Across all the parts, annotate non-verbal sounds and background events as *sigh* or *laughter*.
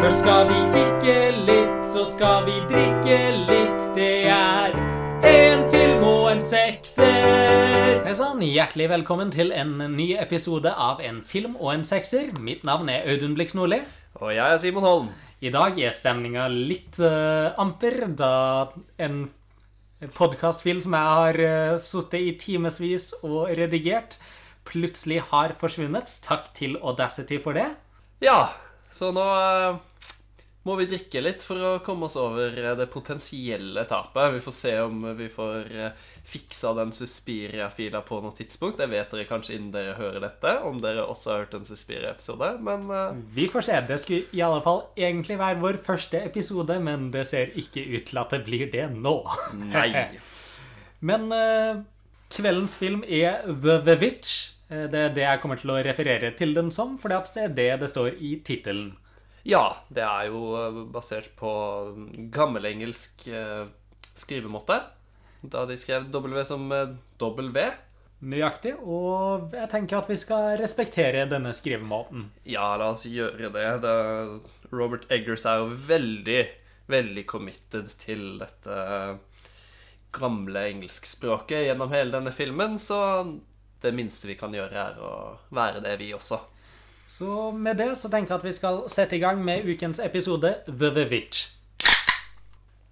Først skal vi kikke litt, så skal vi drikke litt. Det er en film og en sekser. Hei sann, hjertelig velkommen til en ny episode av En film og en sekser. Mitt navn er Audun Blix Nordli. Og jeg er Simon Holm. I dag er stemninga litt uh, amper, da en podkastfil som jeg har uh, sittet i timevis og redigert, plutselig har forsvunnet. Takk til Audacity for det. Ja, så nå eh, må vi drikke litt for å komme oss over eh, det potensielle tapet. Vi får se om vi får eh, fiksa den Suspiria-fila på noe tidspunkt. Det vet dere kanskje innen dere hører dette, om dere også har hørt en Suspiria-episode, men Vi får se. Det skulle i alle fall egentlig være vår første episode, men det ser ikke ut til at det blir det nå. nei. *laughs* Men kveldens film er The The Witch. Eh, Det er det jeg kommer til å referere til den som, for det er det det står i tittelen. Ja, det er jo eh, basert på gammelengelsk eh, skrivemåte. Da de skrev W som W. Nøyaktig. Og jeg tenker at vi skal respektere denne skrivemåten. Ja, la oss gjøre det. det Robert Eggers er jo veldig, veldig committed til dette gamle engelskspråket gjennom hele denne filmen, så det minste vi kan gjøre, er å være det, vi også. Så med det så tenker jeg at vi skal sette i gang med ukens episode The Vivitch.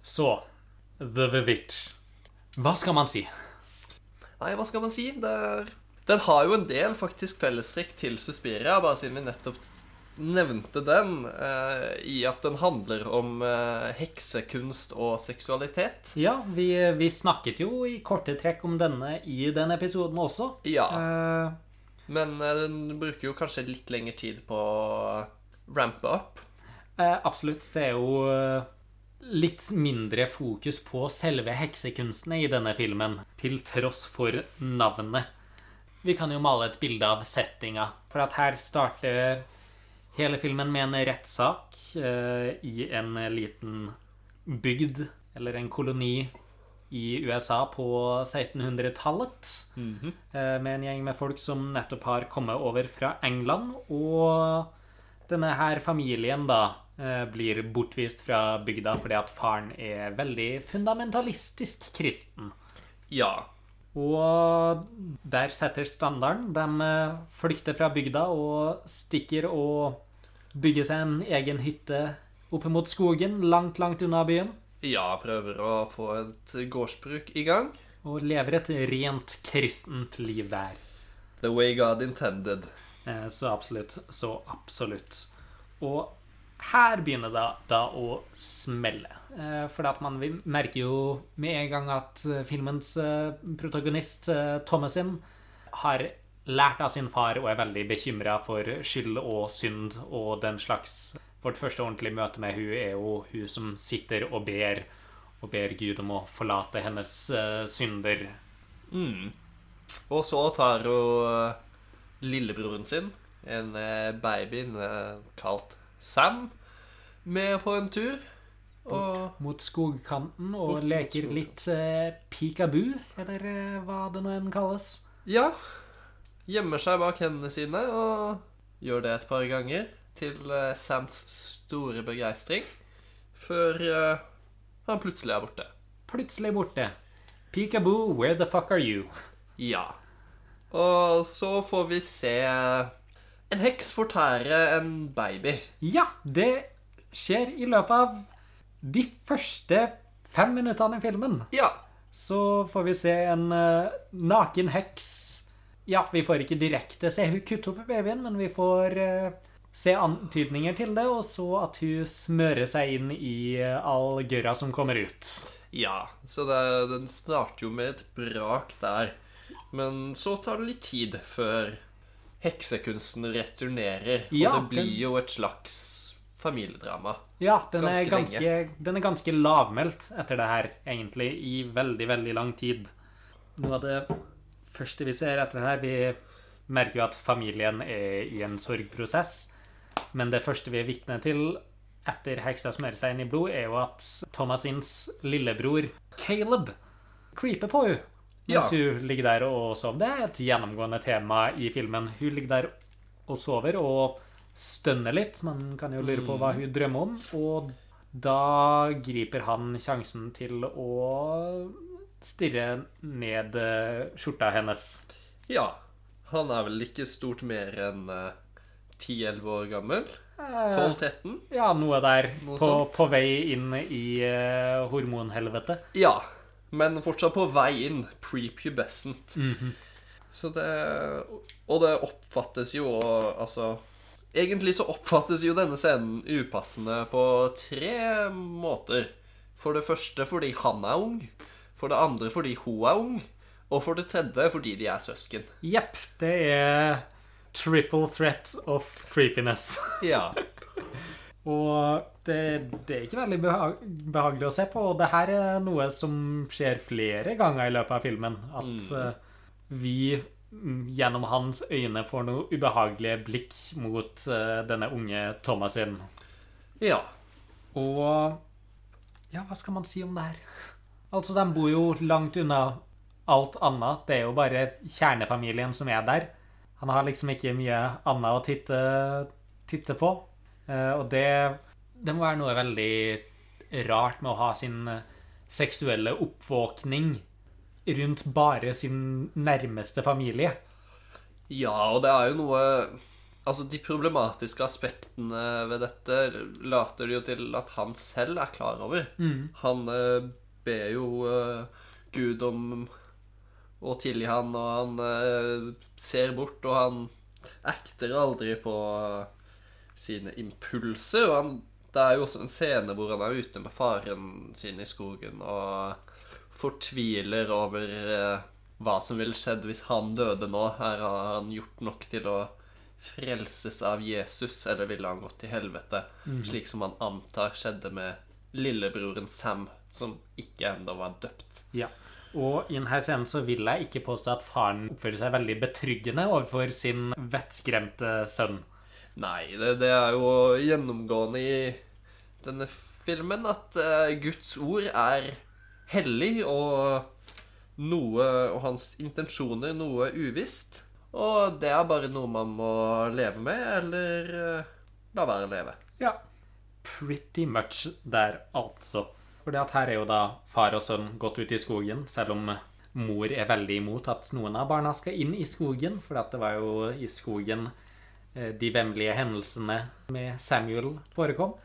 Så The Vivitch. Hva skal man si? Nei, hva skal man si? Det er... Den har jo en del faktisk fellestrekk til Suspiria, bare siden vi nettopp nevnte den, uh, i at den handler om uh, heksekunst og seksualitet. Ja, vi, vi snakket jo i korte trekk om denne i den episoden også. Ja, Uh, men den bruker jo kanskje litt lengre tid på å rampe opp. Absolutt. Det er jo litt mindre fokus på selve heksekunstene i denne filmen, til tross for navnet. Vi kan jo male et bilde av settinga, for at her starter hele filmen med en rettssak eh, i en liten bygd, eller en koloni, i USA på 1600-tallet. eh, med en gjeng med folk som nettopp har kommet over fra England. Og denne her familien da eh, blir bortvist fra bygda fordi at faren er veldig fundamentalistisk kristen. Ja. Og der setter standarden. De eh, flykter fra bygda og stikker og bygger seg en egen hytte oppe mot skogen, langt, langt unna byen. Ja, prøver å få et gårdsbruk i gang. Og lever et rent kristent liv der. The way God intended. Eh, Så absolutt. Så absolutt. Og her begynner det da å smelle. Eh, For man merker jo med en gang at eh, filmens protagonist, Thomasin, har lært av sin far og er veldig bekymra for skyld og synd og den slags. Vårt første ordentlige møte med hun er jo hun som sitter og ber, og ber Gud om å forlate hennes uh, synder. Og så tar hun eh, lillebroren sin, en eh, baby kalt Sam, med på en tur. Og mot skogkanten og leker litt eh, peekaboo, eller hva det nå enn kalles. ja, gjemmer seg bak hendene sine og gjør det et par ganger til eh, Sams store begeistring, før eh, han plutselig er borte. Plutselig borte. Peekaboo, where the fuck are you? Ja. Og så får vi se en heks fortære en baby. Ja, det skjer i løpet av de første fem minuttene i filmen. Ja. Så får vi se en eh, naken heks. Ja, vi får ikke direkte se hun kutte opp babyen, men vi får eh, se antydninger til det, og så at hun smører seg inn i eh, all gørra som kommer ut. Ja, så det, den starter jo med et brak der. Men så tar det litt tid før heksekunsten returnerer. Ja, og det blir den- jo et slags familiedrama. Ja, den er, Ganske ganske, den er ganske lavmælt etter det her, egentlig, i veldig, veldig lang tid. Noe av det første vi ser etter det her Vi merker jo at familien er i en sorgprosess, men det første vi er vitne til etter heksa smører seg inn i blod, er jo at Thomasins lillebror Caleb creeper på henne mens Ja. hun ligger der og sover. Det er et gjennomgående tema i filmen. Hun ligger der og sover og stønner litt. Man kan jo lure på hva hun drømmer om. Og da griper han sjansen til å stirre ned eh, skjorta hennes. Ja. Han er vel ikke stort mer enn eh, 10-11 år gammel? 12-13? Ja, noe der. Noe på, på vei inn i uh, hormonhelvete. Ja. Men fortsatt på vei inn. Prepubescent. Mhm. Så det Og det oppfattes jo Altså Egentlig så oppfattes jo denne scenen upassende på tre måter. For det første fordi han er ung. For det andre fordi hun er ung. Og for det tredje fordi de er søsken. Jepp. Det er triple threat of creepiness. *laughs* Ja. Og det, det er ikke veldig behag behagelig å se på. Og det her er noe som skjer flere ganger i løpet av filmen. At eh, vi mm, gjennom hans øyne får noe ubehagelige blikk mot eh, denne unge Thomasin. Ja. Og ja, hva skal man si om det her? Altså, de bor jo langt unna alt annet. Det er jo bare kjernefamilien som er der. Han har liksom ikke mye annet å titte, titte på. Eh, og det, det må være noe veldig rart med å ha sin eh, seksuelle oppvåkning rundt bare sin nærmeste familie. Ja, og det er jo noe Altså, de problematiske aspektene ved dette later det jo til at han selv er klar over. Han eh, ber jo eh, Gud om å tilgi han, og han eh, ser bort, og han ekter aldri på sine impulser. Og han, det er jo også en scene hvor han er ute med faren sin i skogen og fortviler over eh, hva som ville skjedd hvis han døde nå. Her har han gjort nok til å frelses av Jesus, eller ville han gått til helvete? Slik som han antar skjedde med lillebroren Sam, som ikke ennå var døpt. Ja. Og i denne scenen så vil jeg ikke påstå at faren oppfører seg veldig betryggende overfor sin vettskremte sønn. Nei, det, det er jo gjennomgående i denne filmen at uh, Guds ord er hellig, og noe Og hans intensjoner noe uvisst. Og det er bare noe man må leve med, eller uh, la være å leve. Ja. Pretty much der, altså. For her er jo da far og sønn gått ut i skogen, selv om mor er veldig imot at noen av barna skal inn i skogen, for det var jo i skogen eh, de vemmelige hendelsene med Samuel forekom.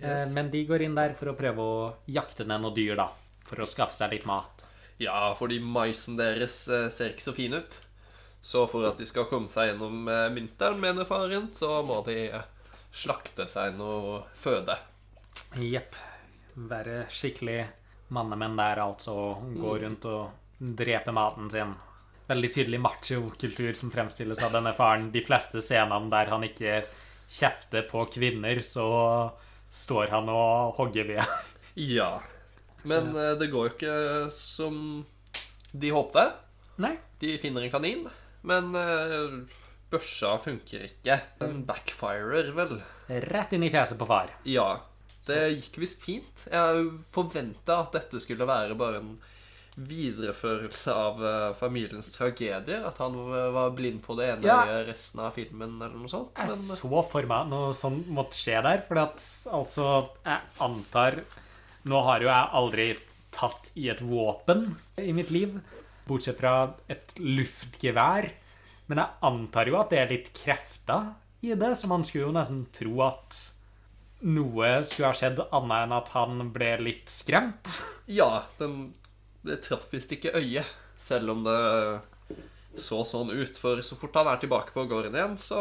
Yes. Men de går inn der for å prøve å jakte ned noen dyr, da. For å skaffe seg litt mat. Ja, fordi maisen deres eh, ser ikke så fin ut. Så for at de skal komme seg gjennom eh, vinteren, mener faren, så må de eh, slakte seg noe føde. Jepp. Være skikkelig mannemenn der, altså. Gå rundt og drepe maten sin. Veldig tydelig macho-kultur som fremstilles av denne faren. De fleste scenene der han ikke kjefter på kvinner, så står han og hogger ved. Ja. Men eh, det går jo ikke som de håpte. Nei. De finner en kanin, men eh, børsa funker ikke. Den backfirer, vel. Rett inn i fjeset på far. Ja. Det gikk visst fint. Jeg forventa at dette skulle være bare en videreførelse av eh, familiens tragedier. At han var blind på det ene Ja. resten av filmen, eller noe sånt. Jeg Men så for meg noe sånt måtte skje der, for at altså Jeg antar Nå har jo jeg aldri tatt i et våpen i mitt liv, bortsett fra et luftgevær. Men jeg antar jo at det er litt krefter i det, så man skulle jo nesten tro at noe skulle ha skjedd annet enn at han ble litt skremt. ja, den, det traff visst ikke øyet, selv om det så sånn ut. For så fort han er tilbake på gården igjen, så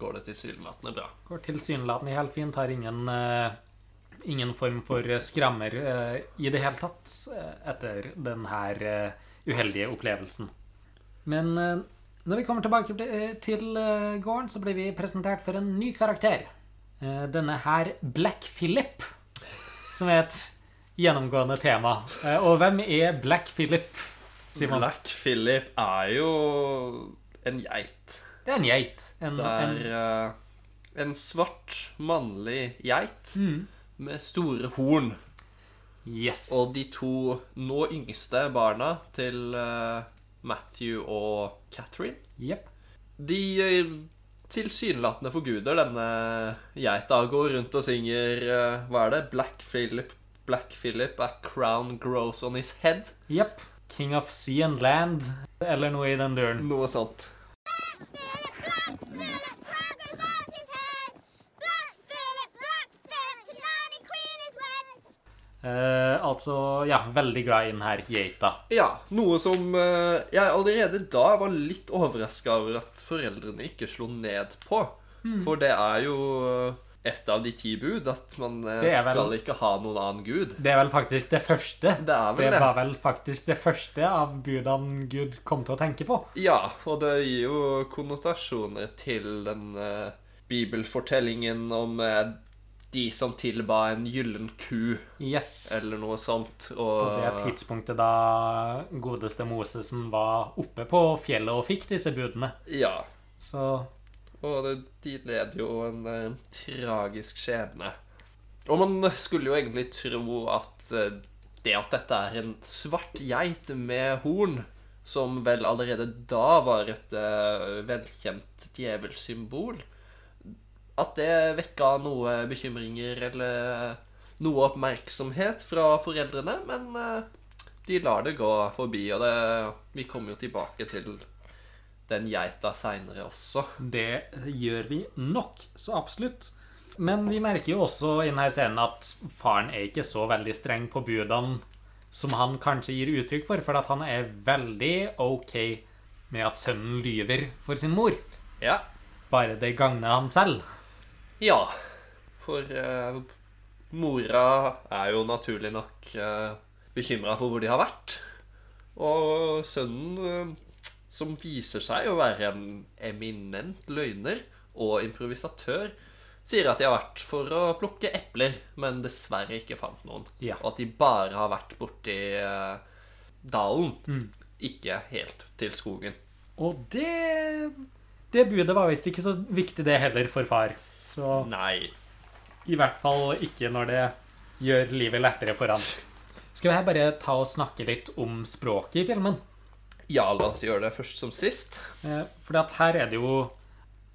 går det tilsynelatende bra. Går tilsynelatende helt fint, har ingen, uh, ingen form for skrammer uh, i det hele tatt eh, etter denne uheldige opplevelsen. Men uh, når vi kommer tilbake til- gården, så blir vi presentert for en ny karakter. Eh, denne her Black Philip, som er et gjennomgående tema. Eh, og hvem er Black Philip, Simon? Black Philip er jo en geit. Det er en geit. En, Det er en, eh, en svart, mannlig geit Mm. med store horn. yes. Og de to nå yngste barna til Matthew og Catherine yep. De eh, tilsynelatende forguder denne geita. Går rundt og synger eh, Hva er det? Black Philip, Black Philip, a crown grows on his head. Jepp. King of Sea and Land, eller noe i den duren. Noe sånt. Philip, Black Philip, progress on his head. Black Philip, Black Philip, to Nanny Queen is wed. Eh, altså, ja, veldig glad i den her geita. Ja, noe som eh, jeg allerede da var litt overraska over at foreldrene ikke slo ned på. For det er jo et av de ti bud at man eh, vel- skal ikke ha noen annen gud. Det er vel faktisk det første. Det er Det var vel faktisk det første av budene Gud kom til å tenke på. Ja, og det gir jo konnotasjoner til den eh, bibelfortellingen om eh, de som tilba en gyllen ku, Yes. eller noe sånt. På det tidspunktet da godeste Mosesen var oppe på fjellet og fikk disse budene. Ja. Så Og det, de led jo en eh, tragisk skjebne. Og man skulle jo egentlig tro at eh, det at dette er en svart geit med horn, som vel allerede da var et eh, velkjent djevelsymbol At det vekka noe bekymringer eller noe oppmerksomhet fra foreldrene, men eh, de lar det gå forbi, og det, vi kommer jo tilbake til den geita seinere også. det gjør vi nok, så absolutt. Men vi merker jo også i denne scenen at faren er ikke så veldig streng på budene som han kanskje gir uttrykk for, for at han er veldig ok med at sønnen lyver for sin mor. Ja. Bare det gagner han selv. Ja. For eh, mora er jo naturlig nok uh, bekymra for hvor de har vært. Og sønnen, eh, som viser seg å være en eminent løgner og improvisatør, sier at de har vært for å plukke epler, men dessverre ikke fant noen. Ja. Og at de bare har vært borti uh, dalen, ikke helt til skogen. Og det Det budet var visst ikke så viktig, det heller, for far. Så Nei. i hvert fall ikke når det gjør livet lettere for han. Skal vi her bare ta og snakke litt om språket i filmen? Ja, la oss gjøre det først som sist. Eh, For her er det jo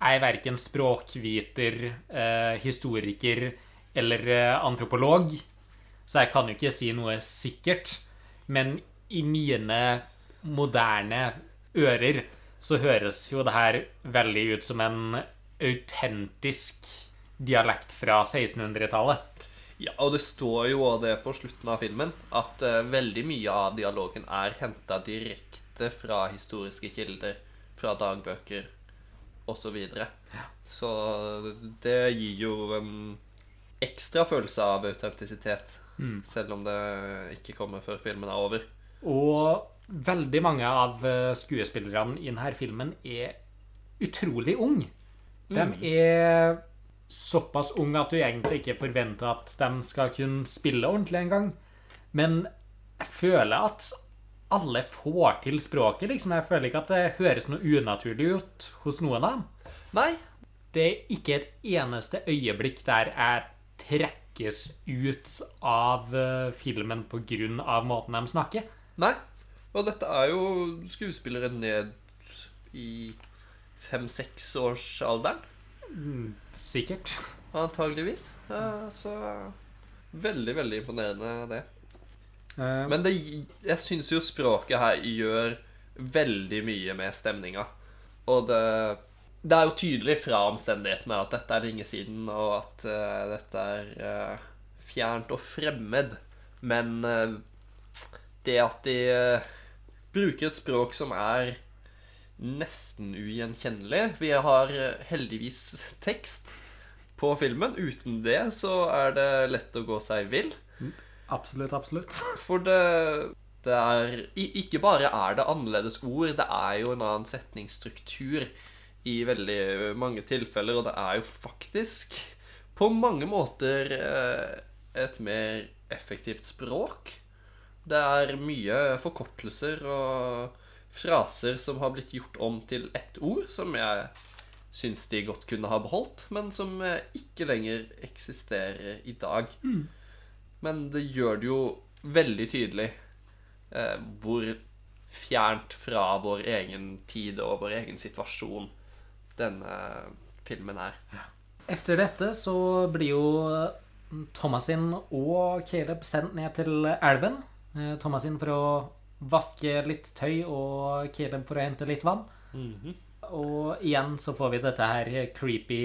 Jeg er verken språkviter, eh, historiker eller eh, antropolog, så jeg kan jo ikke si noe sikkert. Men i mine moderne ører så høres jo det her veldig ut som en autentisk dialekt fra 1600-tallet. Ja, og det står jo også det på slutten av filmen at uh, veldig mye av dialogen er henta direkte fra historiske kilder, fra dagbøker osv. Så, videre. så det gir jo en ekstra følelse av autentisitet, selv om det ikke kommer før filmen er over. Og veldig mange av eh, skuespillerne i denne filmen er utrolig unge. De er såpass unge at du egentlig ikke forventer at de skal kunne spille ordentlig engang. Men jeg føler at alle får til språket, liksom. Jeg føler ikke at det høres noe unaturlig ut hos noen av dem. Nei, Det er ikke et eneste øyeblikk der jeg trekkes ut av eh, filmen av måten de snakker. nei. Og dette er jo skuespillere ned i fem-seksårsalderen. Sikkert. Antageligvis. Ja, så Veldig, veldig imponerende, det. Eh, Men det, jeg syns jo språket her gjør veldig mye med stemninga. Og det, det er jo tydelig fra omstendighetene at dette er lenge siden, og at uh, dette er uh, fjernt og fremmed. Men det at de bruker et språk som er nesten ugjenkjennelig Vi har eh, heldigvis tekst på filmen. Uten det så er det lett å gå seg vill. Absolutt, absolutt. *laughs* For det, det er Ikke bare er det annerledes ord, det er jo en annen setningsstruktur i veldig mange tilfeller, og det er jo faktisk på mange måter eh, et mer effektivt språk. Det er mye forkortelser og fraser som har blitt gjort om til ett ord, som jeg syns de godt kunne ha beholdt, men som eh, ikke lenger eksisterer i dag. Men det gjør det jo veldig tydelig eh, hvor fjernt fra vår egen tid og vår egen situasjon denne filmen er. Efter dette så blir jo Thomasin og Caleb sendt ned til elven. Eh, Thomasin for å vaske litt tøy, og Caleb for å hente litt vann. Og igjen så får vi dette her creepy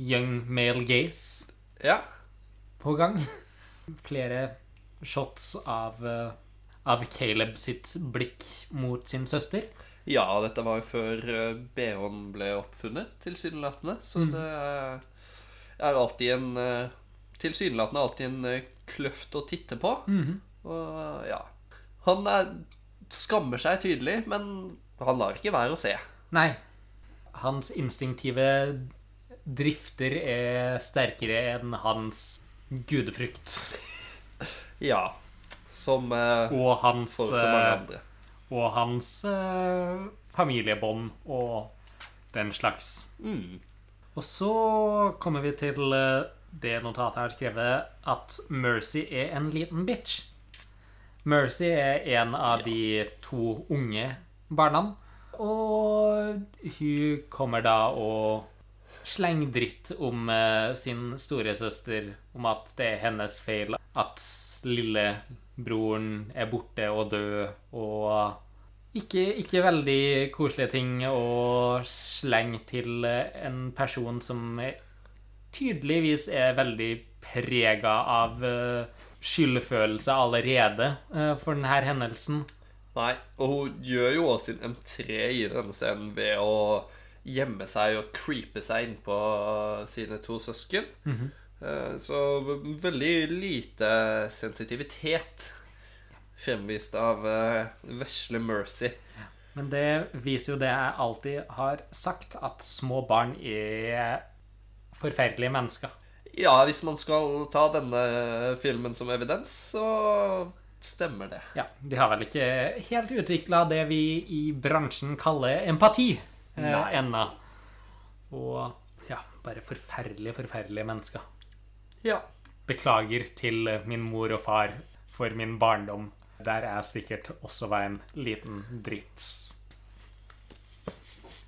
young male gaze Ja. på gang. *laughs* Flere shots av, eh, av Caleb sitt blikk mot sin søster. Ja, dette var jo før eh, BH-en ble oppfunnet, tilsynelatende. Så det er- er alltid en eh, Tilsynelatende alltid en eh, kløft å titte på. Og ja Han er, skammer seg tydelig, men han lar ikke være å se. Nei. Hans instinktive drifter er sterkere enn hans gudefrykt. *laughs* Ja. Som eh, Og hans, så mange eh, andre. og hans eh, familiebånd og den slags. Mm. Og så kommer vi til eh, det notatet her skrevet, at Mercy er en liten bitch. Mercy er en av de to unge barna. Og hun kommer da og slenger dritt om eh, sin storesøster, om at det er hennes feil at lillebroren er borte og død, og ikke, ikke veldig koselige ting å slenge til en person som tydeligvis er veldig prega av eh, skyldfølelse allerede eh, for denne hendelsen. Nei, og hun gjør jo også sin entré i denne scenen ved å gjemme seg og creepe seg inn på sine to søsken. Eh, Så veldig lite sensitivitet fremvist av eh, vesle Mercy. Men det viser jo det jeg alltid har sagt, at små barn er forferdelige mennesker. Ja, hvis man skal ta denne filmen som evidens, så stemmer det. Ja, De har vel ikke helt utvikla det vi i bransjen kaller empati eh, ennå. Og ja, bare forferdelige, forferdelige mennesker. Ja. Beklager til min mor og far for min barndom, der jeg sikkert også var en liten dritt.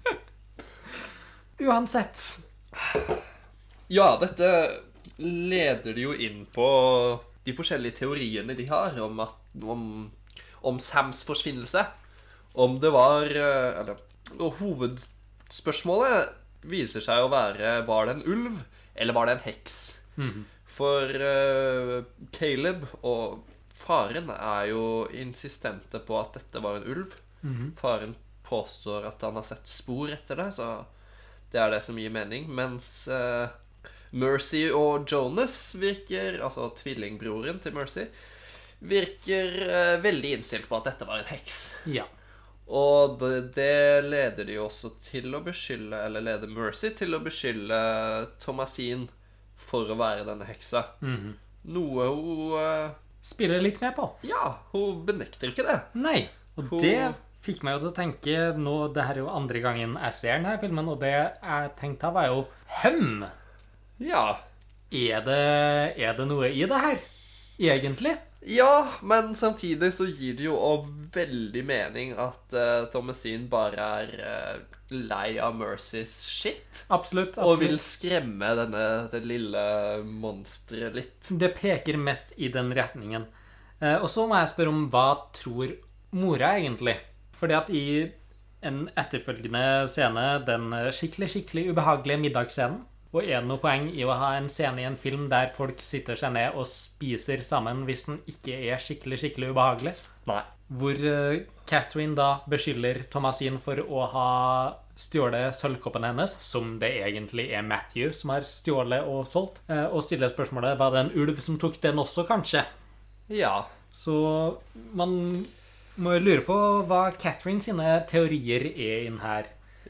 *laughs* Uansett. Ja, dette leder det jo inn på de forskjellige teoriene de har om, at, om, om Sams forsvinnelse. Om det var eh, Eller og hovedspørsmålet viser seg å være Var det en ulv, eller var det en heks? For uh, Caleb og faren er jo insistente på at dette var en ulv. Faren påstår at han har sett spor etter det, så det er det som gir mening. Mens eh, Mercy og Jonas virker, altså tvillingbroren til Mercy, virker eh, veldig innstilt på at dette var en heks. Ja. Og det, det leder de jo også til å beskylde Eller leder Mercy til å beskylde Thomasin for å være denne heksa. Noe hun eh, Spiller litt med på. Ja, hun benekter ikke det. Nei. Og Hun- det fikk meg jo til å tenke nå, Det her er jo andre gangen jeg ser denne filmen, og det jeg tenkte var jo Høm! Ja. Er det, er det noe i det her? Egentlig? Ja, men samtidig så gir det jo også veldig mening at uh, Thomasin bare er uh, lei av Mercys shit. Absolutt. absolutt. Og vil skremme denne, det lille monsteret litt. Det peker mest i den retningen. Uh, og så må jeg spørre om hva tror mora egentlig? Fordi at i en etterfølgende scene, den skikkelig, skikkelig ubehagelige middagsscenen, og er det noe poeng i å ha en scene i en film der folk sitter seg ned og spiser sammen hvis den ikke er skikkelig, skikkelig ubehagelig? Nei. Hvor eh, Catherine da beskylder Thomasin for å ha stjålet sølvkoppen hennes, som det egentlig er Matthew som har stjålet og solgt, eh, og stiller spørsmålet var det en ulv som tok den også, kanskje? Ja. Så man må jo lure på hva Catherine sine teorier er i denne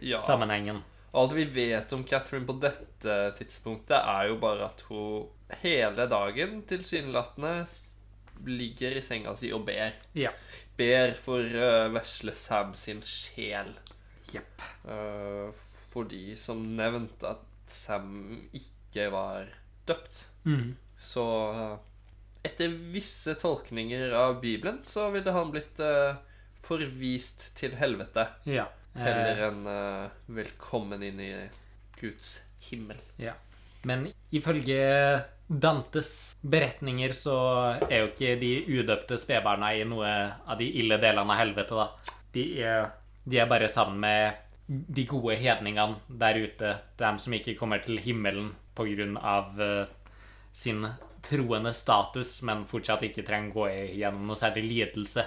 ja. sammenhengen. Alt vi vet om Catherine på dette tidspunktet, er jo bare at hun hele dagen tilsynelatende ligger i senga si og ber. Ja. Ber for uh, vesle Sam sin sjel. Jepp. For fordi, som nevnt, at Sam ikke var døpt. Mm. Så uh, etter visse tolkninger av Bibelen så ville han blitt uh, forvist til helvete. Ja. Heller enn uh, 'velkommen inn i Guds himmel'. Ja. Men ifølge Dantes beretninger så er jo ikke de udøpte spedbarna i noe av de ille delene av helvete, da. De er, de er bare sammen med de gode hedningene der ute. Dem som ikke kommer til himmelen på grunn av eh, sin troende status, men fortsatt ikke trenger å gå gjennom noe særlig lidelse.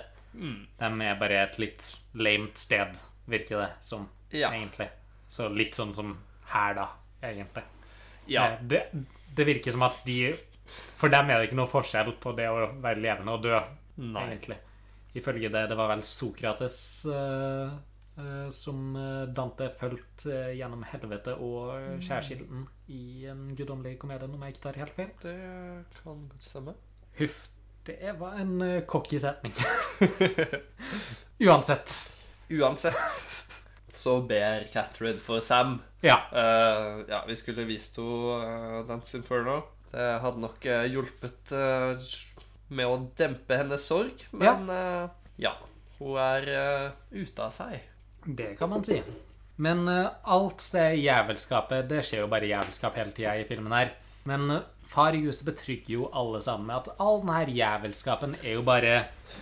De er bare et litt lamet sted, virker det som, Ja. egentlig. Så litt sånn som her, da, egentlig. Ja. Eh, Det, det virker som at de For dem er det ikke noe forskjell på det å være levende og dø, Nei. egentlig. Ifølge det Det var vel Sokrates uh, uh, som Dante fulgte uh, gjennom helvete og eh, skjærsilden i en guddommelig komedie, om jeg ikke tar helt feil. Det kan godt stemme. Huff. Det var en cocky setning. *laughs* Uansett. Uansett så ber Catherine for Sam. Ja. Uh, ja, vi skulle vist henne uh, Dance Inferno. Det hadde nok eh, hjulpet eh, med å dempe hennes sorg, men ja. Hun er ute av seg. Det kan man si. Men alt det jævelskapet Det skjer jo bare jævelskap hele tida i filmen her. Men far i huset betrygger jo alle sammen med at all denne jævelskapen er jo bare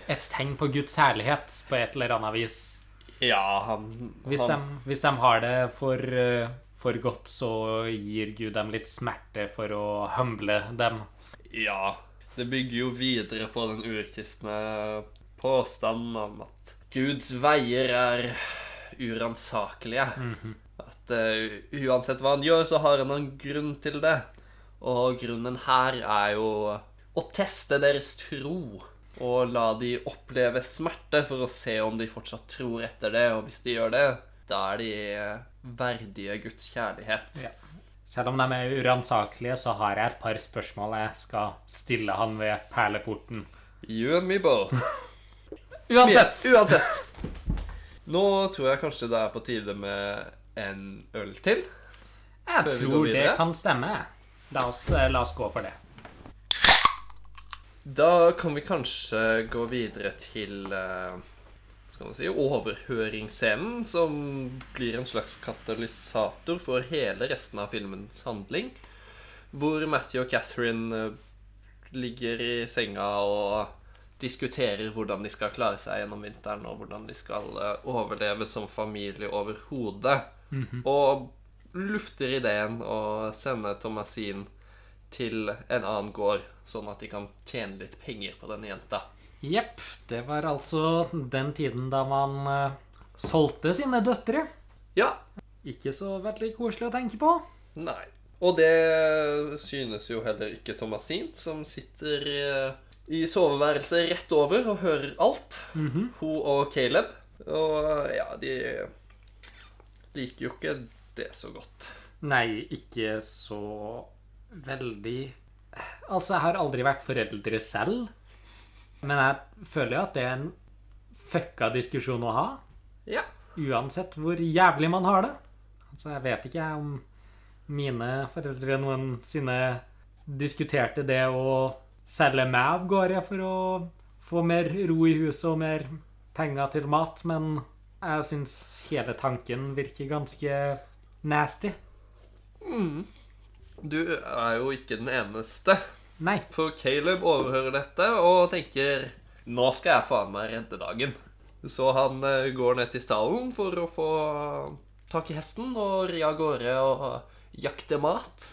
et tegn på Guds herlighet på et eller annet vis. Ja, han, Hvis de, hvis de har det for, eh, for godt, så gir Gud dem litt smerte for å humble dem. Ja. Det bygger jo videre på den urkristne påstanden om at Guds veier er uransakelige. At uh, uansett hva han gjør, så har han en grunn til det. Og grunnen her er jo å teste deres tro. Og la de oppleve smerte for å se om de fortsatt tror etter det. Og hvis de gjør det, da er de verdige Guds kjærlighet. Ja. Selv om de er uransakelige, så har jeg et par spørsmål jeg skal stille han ved perleporten. You and me both. *laughs* Uansett! Uansett. Nå tror jeg kanskje det er på tide med en øl til. Jeg tror det kan stemme. La oss, eh, la oss gå for det. Da kan vi kanskje gå videre til eh, skal man si, overhøringsscenen, som blir en slags katalysator for hele resten av filmens handling. Hvor Matthew og Catherine eh, ligger i senga og diskuterer hvordan de skal klare seg gjennom vinteren, og hvordan de skal eh, overleve som familie overhodet. Og lufter ideen å sende Thomasin til en annen gård, sånn at de kan tjene litt penger på denne jenta. Jepp. Det var altså den tiden da man uh, solgte sine døtre. Ja. Ikke så veldig koselig å tenke på. Nei. Og det synes jo heller ikke Thomasin, som sitter uh, i soveværelset rett over og hører alt. Hun og Caleb. Og ja, de liker jo ikke det så godt. Nei, ikke så veldig Altså, jeg har aldri vært foreldre selv. Men jeg føler jo at det er en fucka diskusjon å ha. Ja. Uansett hvor jævlig man har det. Altså, jeg vet ikke om mine foreldre noensinne diskuterte det å selge meg av gårde for å få mer ro i huset og mer penger til mat, men jeg syns hele tanken virker ganske nasty. Du er jo ikke den eneste. Nei. For Caleb overhører dette og tenker Nå skal jeg faen meg redde dagen. Så han eh, går ned til stallen for å få tak i hesten og ri av gårde og jakte mat.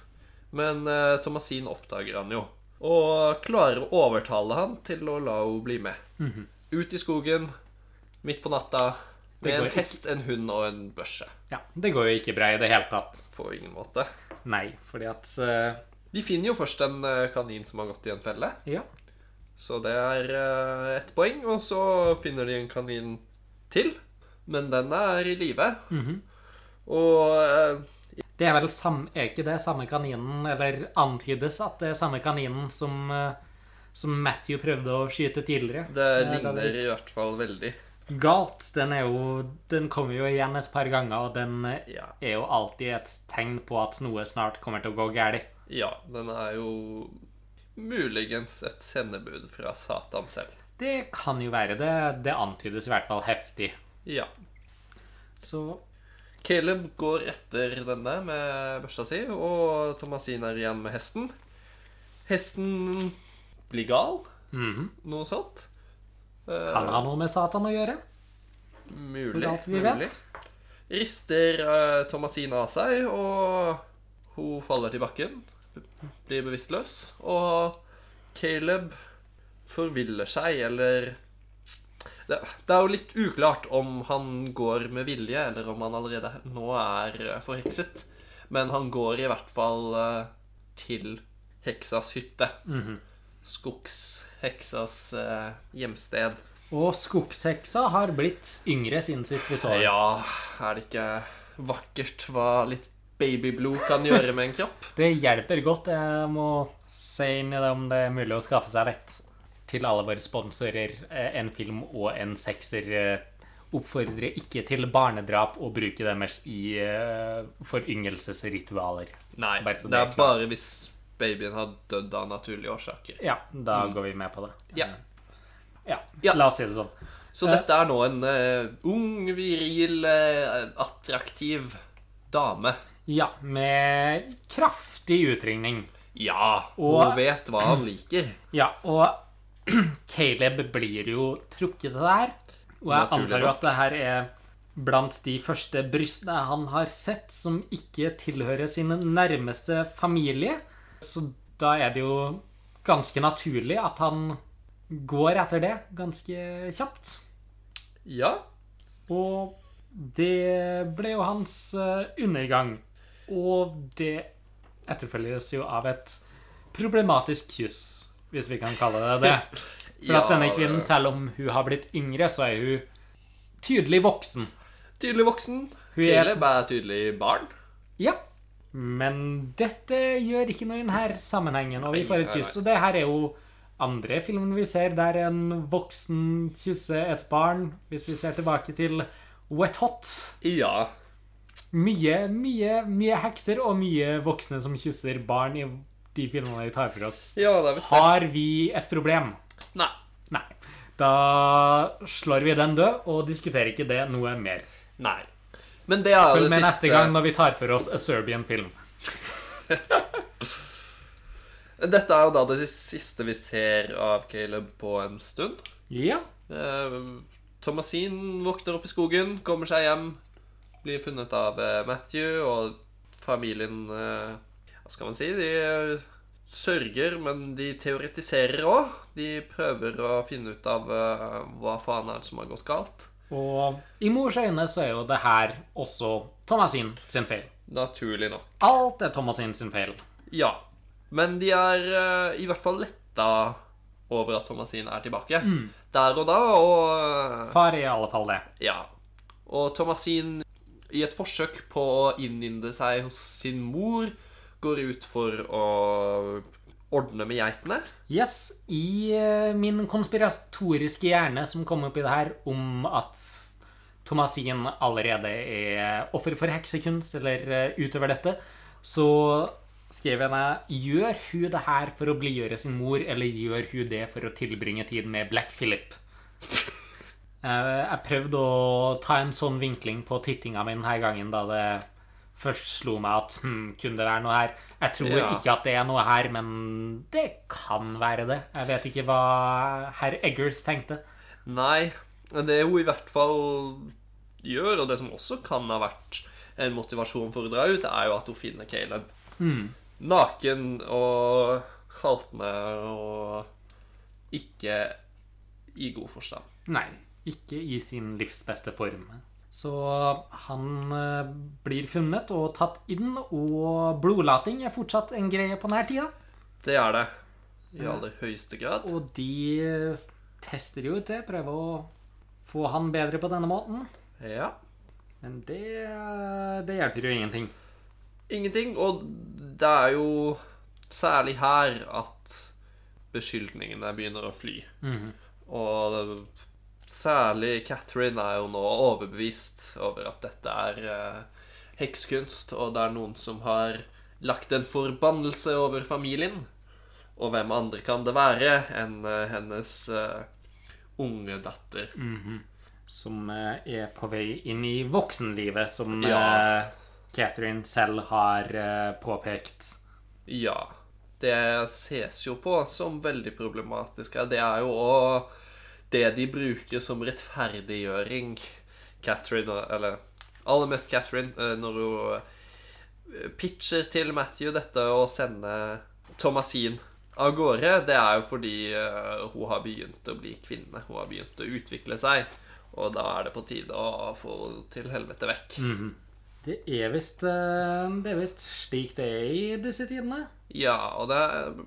Men eh, Thomasin oppdager han jo, og klarer å overtale han til å la henne bli med. Ut i skogen, midt på natta, med en hest, en hund og en børse. Ja, det går jo ikke bra i det hele tatt. På ingen måte. Nei, fordi at uh... De finner jo først en eh, kanin som har gått i en felle. Ja. Så det er uh, ett poeng, og så finner de en kanin til. Men den er i live. Og uh, Det er vel samme, er ikke det samme kaninen, eller antydes at det er samme kaninen som, eh, som Matthew prøvde å skyte tidligere. det Eh, ligner i hvert fall veldig. Galt. Den er jo Den kommer jo igjen et par ganger, og den Ja. er jo alltid et tegn på at noe snart kommer til å gå galt. ja, den er jo muligens et sendebud fra Satan selv. Det kan jo være det. Det antydes i hvert fall heftig. Ja. Så Caleb går etter denne med børsa si, og Thomasin er igjen med hesten. Hesten blir gal, mhm. noe sånt. Eh, kan ha noe med Satan å gjøre. Mulig. Mulig. Rister uh, Thomasin av seg, og hun faller til bakken. Blir bevisstløs. Og Caleb forviller seg, eller det, det er jo litt uklart om han går med vilje, eller om han allerede nå er eh, forhekset. Men han går i hvert fall uh, til heksas hytte. Skogsheksas eh, hjemsted. Og skogsheksa har blitt yngre siden sist vi så henne. Ja, er det ikke vakkert hva litt babyblod kan gjøre med en kropp? *laughs* Det hjelper godt. Jeg må se inn i det om det er mulig å skaffe seg lett. Til alle våre sponsorer, eh, en film og en sekser eh, oppfordrer ikke til barnedrap og bruke deres i uh, foryngelsesritualer. Nei, det er bare hvis babyen har dødd av naturlige årsaker. Ja, da går vi med på det. Ja. Ja, Ja. la oss si det sånn. Så Eh. dette er nå en uh, ung, viril, uh, attraktiv dame. Ja, med kraftig utringning. Ja, Og- hun vet hva han liker. *clears throat* Ja, og *clears throat* Caleb blir jo trukket til det her. Og jeg Naturlig antar jo at det her er blant de første brystene han har sett som ikke tilhører sin nærmeste familie. Så da er det jo ganske naturlig at han går etter det ganske kjapt. Ja. Og det ble jo hans eh, undergang. Og det etterfølges jo av et problematisk kyss, hvis vi kan kalle det det. *laughs* For Ja, at denne kvinnen, selv om hun har blitt yngre, så er hun tydelig voksen. Tydelig voksen. Hun er- er tydelig barn. Ja. Men dette gjør ikke noe i denne sammenhengen, og vi får et kyss. Og det her er jo andre filmen vi ser der en voksen kysser et barn, hvis vi ser tilbake til Wet Hot. Ja. Mye, mye, mye hekser og mye voksne som kysser barn i de filmene vi tar for oss. Ja, det er. Har vi et problem? Nei. Nei. Da slår vi den død og diskuterer ikke det noe mer. Nei. Men det er jo Følg det med siste neste gang når vi tar for oss A Serbian film. *laughs* Dette er jo da det siste vi ser av Caleb på en stund. Ja. Eh, Thomasin våkner opp i skogen, kommer seg hjem, blir funnet av eh, Matthew, og familien eh, Hva skal man si? De sørger, men de teoretiserer òg. De prøver å finne ut av hva faen er det som har gått galt. Og i mors øyne så er jo det her også Thomasin sin feil. Naturlig nok. Alt er Thomasin sin feil. Ja. Men de er uh, i hvert fall letta over at Thomasin er tilbake. Der og da, og eh, Far er i alle fall det. Ja. Og Thomasin, i et forsøk på å innynde seg hos sin mor, går ut for å ordne med geitene. Yes, i uh, min konspiratoriske hjerne som kom opp i det her om at Thomasin allerede er offer for heksekunst, eller uh, utøver dette, så skrev jeg ned Gjør hun det her for å blidgjøre sin mor, eller gjør hun det for å tilbringe tid med Black Philip? Eh, Jeg prøvde å ta en sånn vinkling på tittinga mi denne gangen da det først slo meg at hm, kunne det være noe her? Jeg tror Ja. ikke at det er noe her, men det kan være det. Jeg vet ikke hva herr Eggers tenkte. Nei, det hun i hvert fall gjør, og det som også kan ha vært en motivasjon for å dra ut, er jo at hun finner Caleb. Naken og haltende og ikke i god forstand. Nei, ikke i sin livsbeste form. Så han eh, blir funnet og tatt inn, og blodlating er fortsatt en greie på denne tida. Det er det. I aller høyeste grad. Og de eh, tester jo ut det, prøver å få han bedre på denne måten. Ja. Men det, eh, det hjelper jo ingenting. Ingenting. Og det er jo særlig her at beskyldningene begynner å fly. Og særlig Catherine er jo nå overbevist over at dette er eh, hekskunst, og det er noen som har lagt en forbannelse over familien. Og hvem andre kan det være enn eh, hennes eh, unge datter? som eh, er på vei inn i voksenlivet, som Ja. eh, Catherine selv har eh, påpekt. Ja. Det ses jo på som veldig problematisk. Det er jo òg det de bruker som rettferdiggjøring, Catherine, eller aller mest Catherine, eh, når hun eh, pitcher til Matthew dette å sende Thomasin av gårde, det er jo fordi eh, hun har begynt å bli kvinne. Hun har begynt å utvikle seg, og da er det på tide å få henne til helvete vekk. Det er visst eh, Det er visst slik det er i disse tidene. Ja, og det er,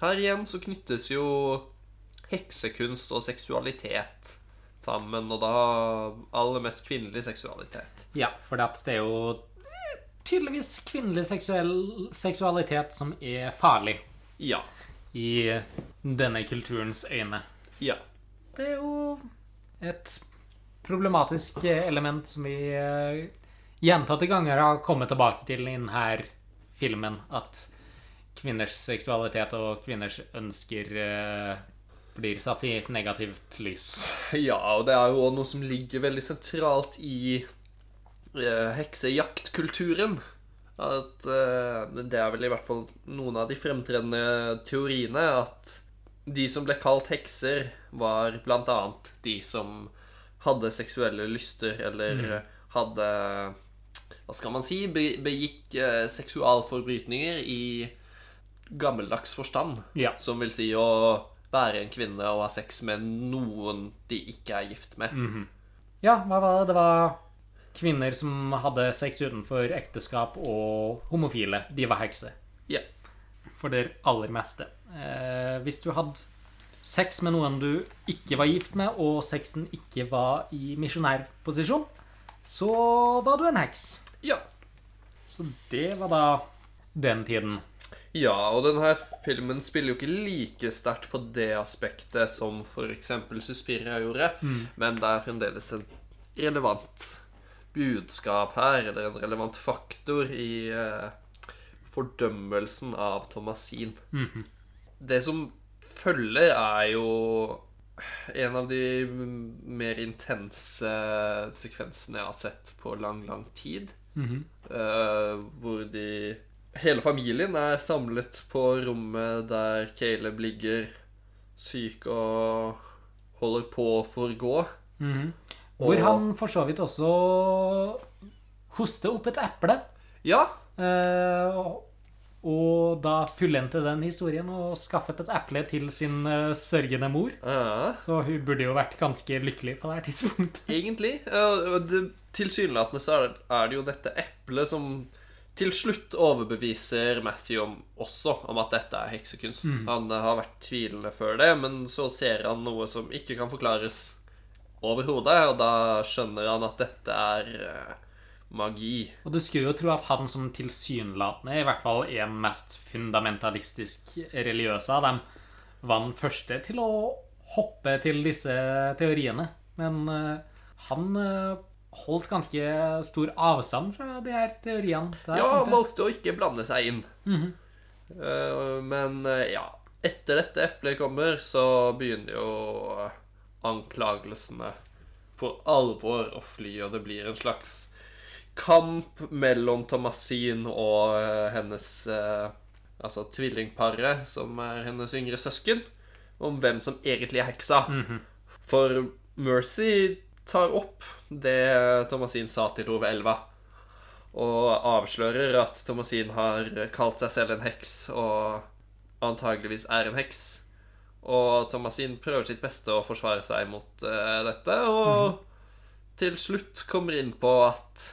her igjen så knyttes jo heksekunst og seksualitet sammen, og da aller mest kvinnelig seksualitet. Ja, for det er jo tydeligvis kvinnelig seksuell, seksualitet som er farlig Ja. i denne kulturens øyne. Ja. Det er jo et problematisk element som vi eh, gjentatte ganger har kommet tilbake til i denne filmen. At kvinners seksualitet og kvinners ønsker eh, blir satt i et negativt lys. Ja, og det er jo noe som ligger veldig sentralt i eh, heksejaktkulturen. At eh, Det er vel i hvert fall noen av de fremtredende teoriene at de som ble kalt hekser, var blant annet de som hadde seksuelle lyster, eller mm. hadde Hva skal man si? Be begikk eh, seksualforbrytninger i gammeldags forstand. Ja. Som vil si å være en kvinne og ha sex med noen de ikke er gift med. Ja, hva var det? Det var kvinner som hadde sex utenfor ekteskap, og homofile. De var hekser. Ja. For det aller meste. Eh, hvis du hadde sex med noen du ikke var gift med, og sexen ikke var i misjonærposisjon, så var du en heks. ja. Så det var da den tiden. Ja, og denne filmen spiller jo ikke like sterkt på det aspektet som f.eks. Suspiria gjorde, men det er fremdeles en relevant budskap her, eller en relevant faktor i eh, fordømmelsen av Thomasin. Det som følger, er jo en av de mer intense sekvensene jeg har sett på lang, lang tid. Eh, hvor de Hele familien er samlet på rommet der Caleb ligger syk og holder på å forgå. Hvor Og- han for så vidt også hoster opp et eple. Ja, Eh, og- og da fullendte den historien og skaffet et eple til sin uh, sørgende mor. ja Så hun burde jo vært ganske lykkelig på det her tidspunktet. egentlig. Uh, Tilsynelatende så er det- er det jo dette eplet som til slutt overbeviser Matthew om, også om at dette er heksekunst. Han eh, har vært tvilende før det, men så ser han noe som ikke kan forklares overhodet, og da skjønner han at dette er eh, magi. Og du skulle jo tro at han som tilsynelatende i hvert fall er den mest fundamentalistisk religiøse av dem, var den første til å hoppe til disse teoriene. Men uh, han eh, holdt ganske stor avstand fra de her teoriene. Der, Ja, valgte å ikke blande seg inn. Eh, men eh, ja, etter dette eplet kommer, så begynner jo anklagelsene for alvor å fly, og det blir en slags kamp mellom Thomasin og eh, hennes uh, Altså tvillingparet, som er hennes yngre søsken, om hvem som egentlig er heksa. For Mercy tar opp det Thomasin sa til Tove elva og avslører at Thomasin har kalt seg selv en heks, og antageligvis er en heks. Og Thomasin prøver sitt beste å forsvare seg mot uh, dette, og til slutt kommer inn på at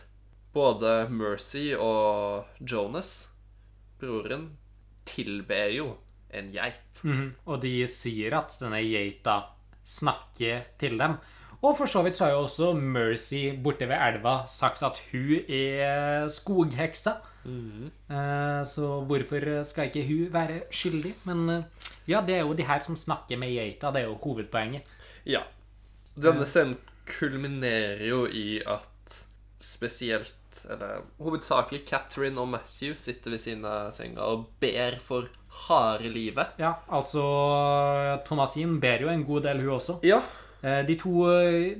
både Mercy og Jonas, broren, tilber jo en geit. Mm. Og de sier at denne geita snakker til dem. Og for så vidt så har jo også Mercy borte ved elva sagt at hun er skogheksa. Mm. Så hvorfor skal ikke hun være skyldig? Men eh, ja, det er jo de her som snakker med geita. Det er jo hovedpoenget. Ja. Denne scenen kulminerer jo i at spesielt, eller hovedsakelig Catherine og Matthew sitter ved siden av senga og ber for harde livet. Ja, altså Thomasin ber jo en god del, hun også. Ja, De to,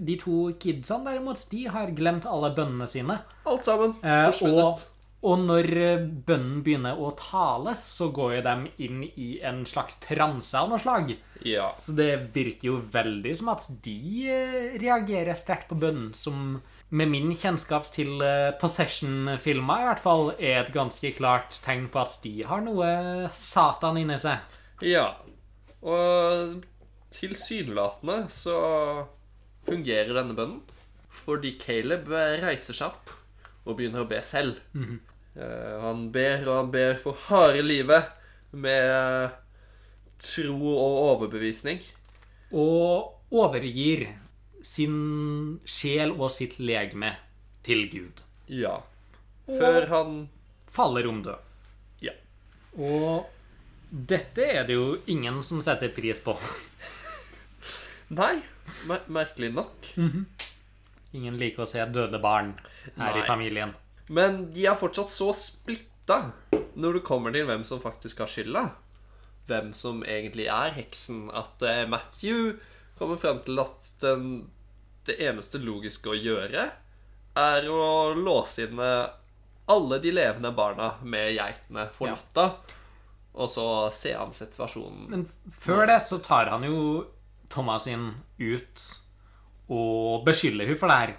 de to kidsene derimot, de har glemt alle bønnene sine. Alt sammen Eh, og, og når eh, bønnen begynner å tales, så går jo dem inn i en slags transe av noe slag. Ja. Så det virker jo veldig som at de eh, reagerer sterkt på bønnen, som med min kjennskap til eh, Possession-filmer i hvert fall er et ganske klart tegn på at de har noe Satan inni seg. ja. Og tilsynelatende så fungerer denne bønnen. Fordi Caleb reiser seg opp og begynner å be selv. Eh, han ber og han ber for harde livet med tro og overbevisning. Og overgir sin sjel og sitt legeme til Gud. Ja. Før han Faller om død. Ja. Og dette er det jo ingen som setter pris på. Nei, mer merkelig nok. Ingen liker å se døde barn her Nei. i familien. Men de er fortsatt så splitta når det kommer til hvem som faktisk har skylda. Hvem som egentlig er heksen. At uh, Matthew kommer frem til at den, det eneste logiske å gjøre er å låse inne alle de levende barna med geitene for Ja. natta. Og så ser han situasjonen. Men før det så tar han jo Thomasin ut og beskylder hun for det her.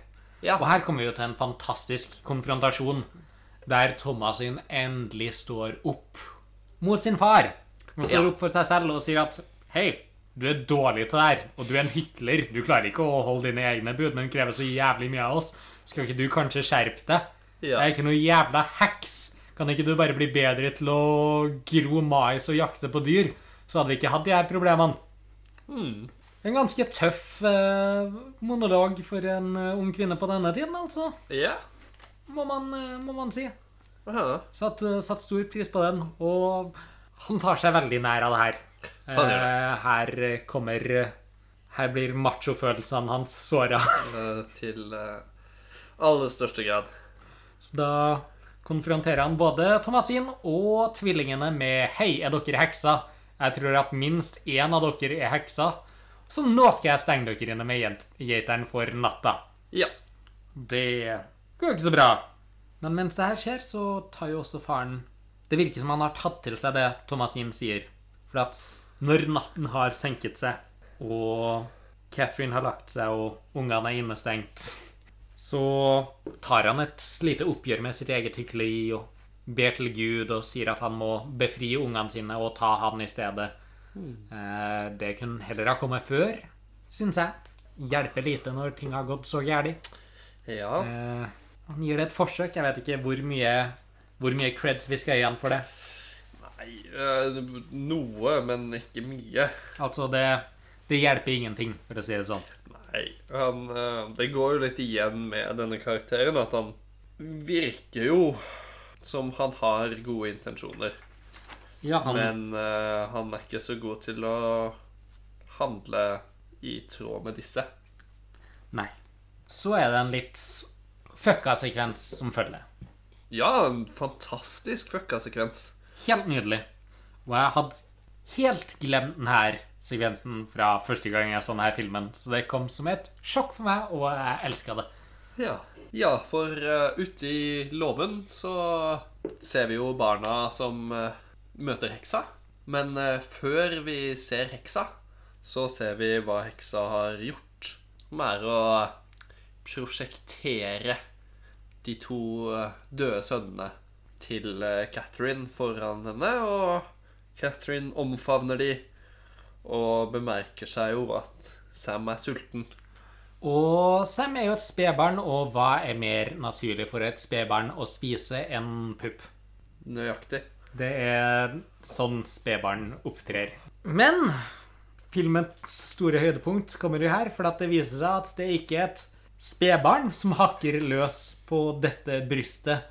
Ja. Og her kommer vi jo til en fantastisk konfrontasjon der Thomas sin endelig står opp mot sin far. Han står Ja. opp for seg selv og sier at hei, du er dårlig til det her, og du er en hykler. Du klarer ikke å holde dine egne bud, men krever så jævlig mye av oss. Skal ikke du kanskje skjerpe deg? Ja. Jeg er ikke noe jævla heks. Kan ikke du bare bli bedre til å gro mais og jakte på dyr? Så hadde vi ikke hatt de her problemene. Hmm. En ganske tøff eh, monolog for en eh, ung kvinne på denne tiden, altså. Ja. Må man, eh, må man si. Aha. Satt, eh, satt stor pris på den, og han tar seg veldig nær av det her. Han gjør Eh, her kommer eh, Her blir machofølelsene hans såra. *laughs* Eh, Til eh, aller største grad. Så da konfronterer han både Thomasin og tvillingene med Hei, er dere hekser? Jeg tror at minst én av dere er hekser. Så nå skal jeg stenge dere inne med geit- geiteren for natta. Ja. Det går ikke så bra. Men mens det her skjer, så tar jo også faren Det virker som han har tatt til seg det Thomasin sier. For at når natten har senket seg, og Catherine har lagt seg, og ungene er innestengt, så tar han et lite oppgjør med sitt eget hykleri og ber til Gud og sier at han må befri ungene sine og ta han i stedet. Eh, Det kunne heller ha kommet før, syns jeg. Hjelper lite når ting har gått så gærent. Ja. Eh, han gir det et forsøk. Jeg vet ikke hvor mye, hvor mye creds vi skal gi han for det. Nei, eh, noe, men ikke mye. Altså, det, det hjelper ingenting, for å si det sånn. Nei, han, det går jo litt igjen med denne karakteren at han virker jo som han har gode intensjoner. Ja, han, Men uh, han er ikke så god til å handle i tråd med disse. Nei. Så er det en litt fucka sekvens som følger. Ja, en fantastisk fucka sekvens. Helt nydelig. Og jeg hadde helt glemt denne sekvensen fra første gang jeg så denne filmen. Så det kom som et sjokk for meg, og jeg elska det. Ja, ja for uh, ute i låven så ser vi jo barna som eh, møter heksa. Men eh, før vi ser heksa, så ser vi hva heksa har gjort. Som er å prosjektere de to eh, døde sønnene til eh, Catherine foran henne. Og Catherine omfavner de og bemerker seg jo at Sam er sulten. Og Sam er jo et spedbarn, og hva er mer naturlig for et spedbarn å spise enn pupp? Nøyaktig. Det er sånn spedbarn opptrer. Men filmens store høydepunkt kommer jo her, for at det viser seg at det ikke er et spedbarn som hakker løs på dette brystet,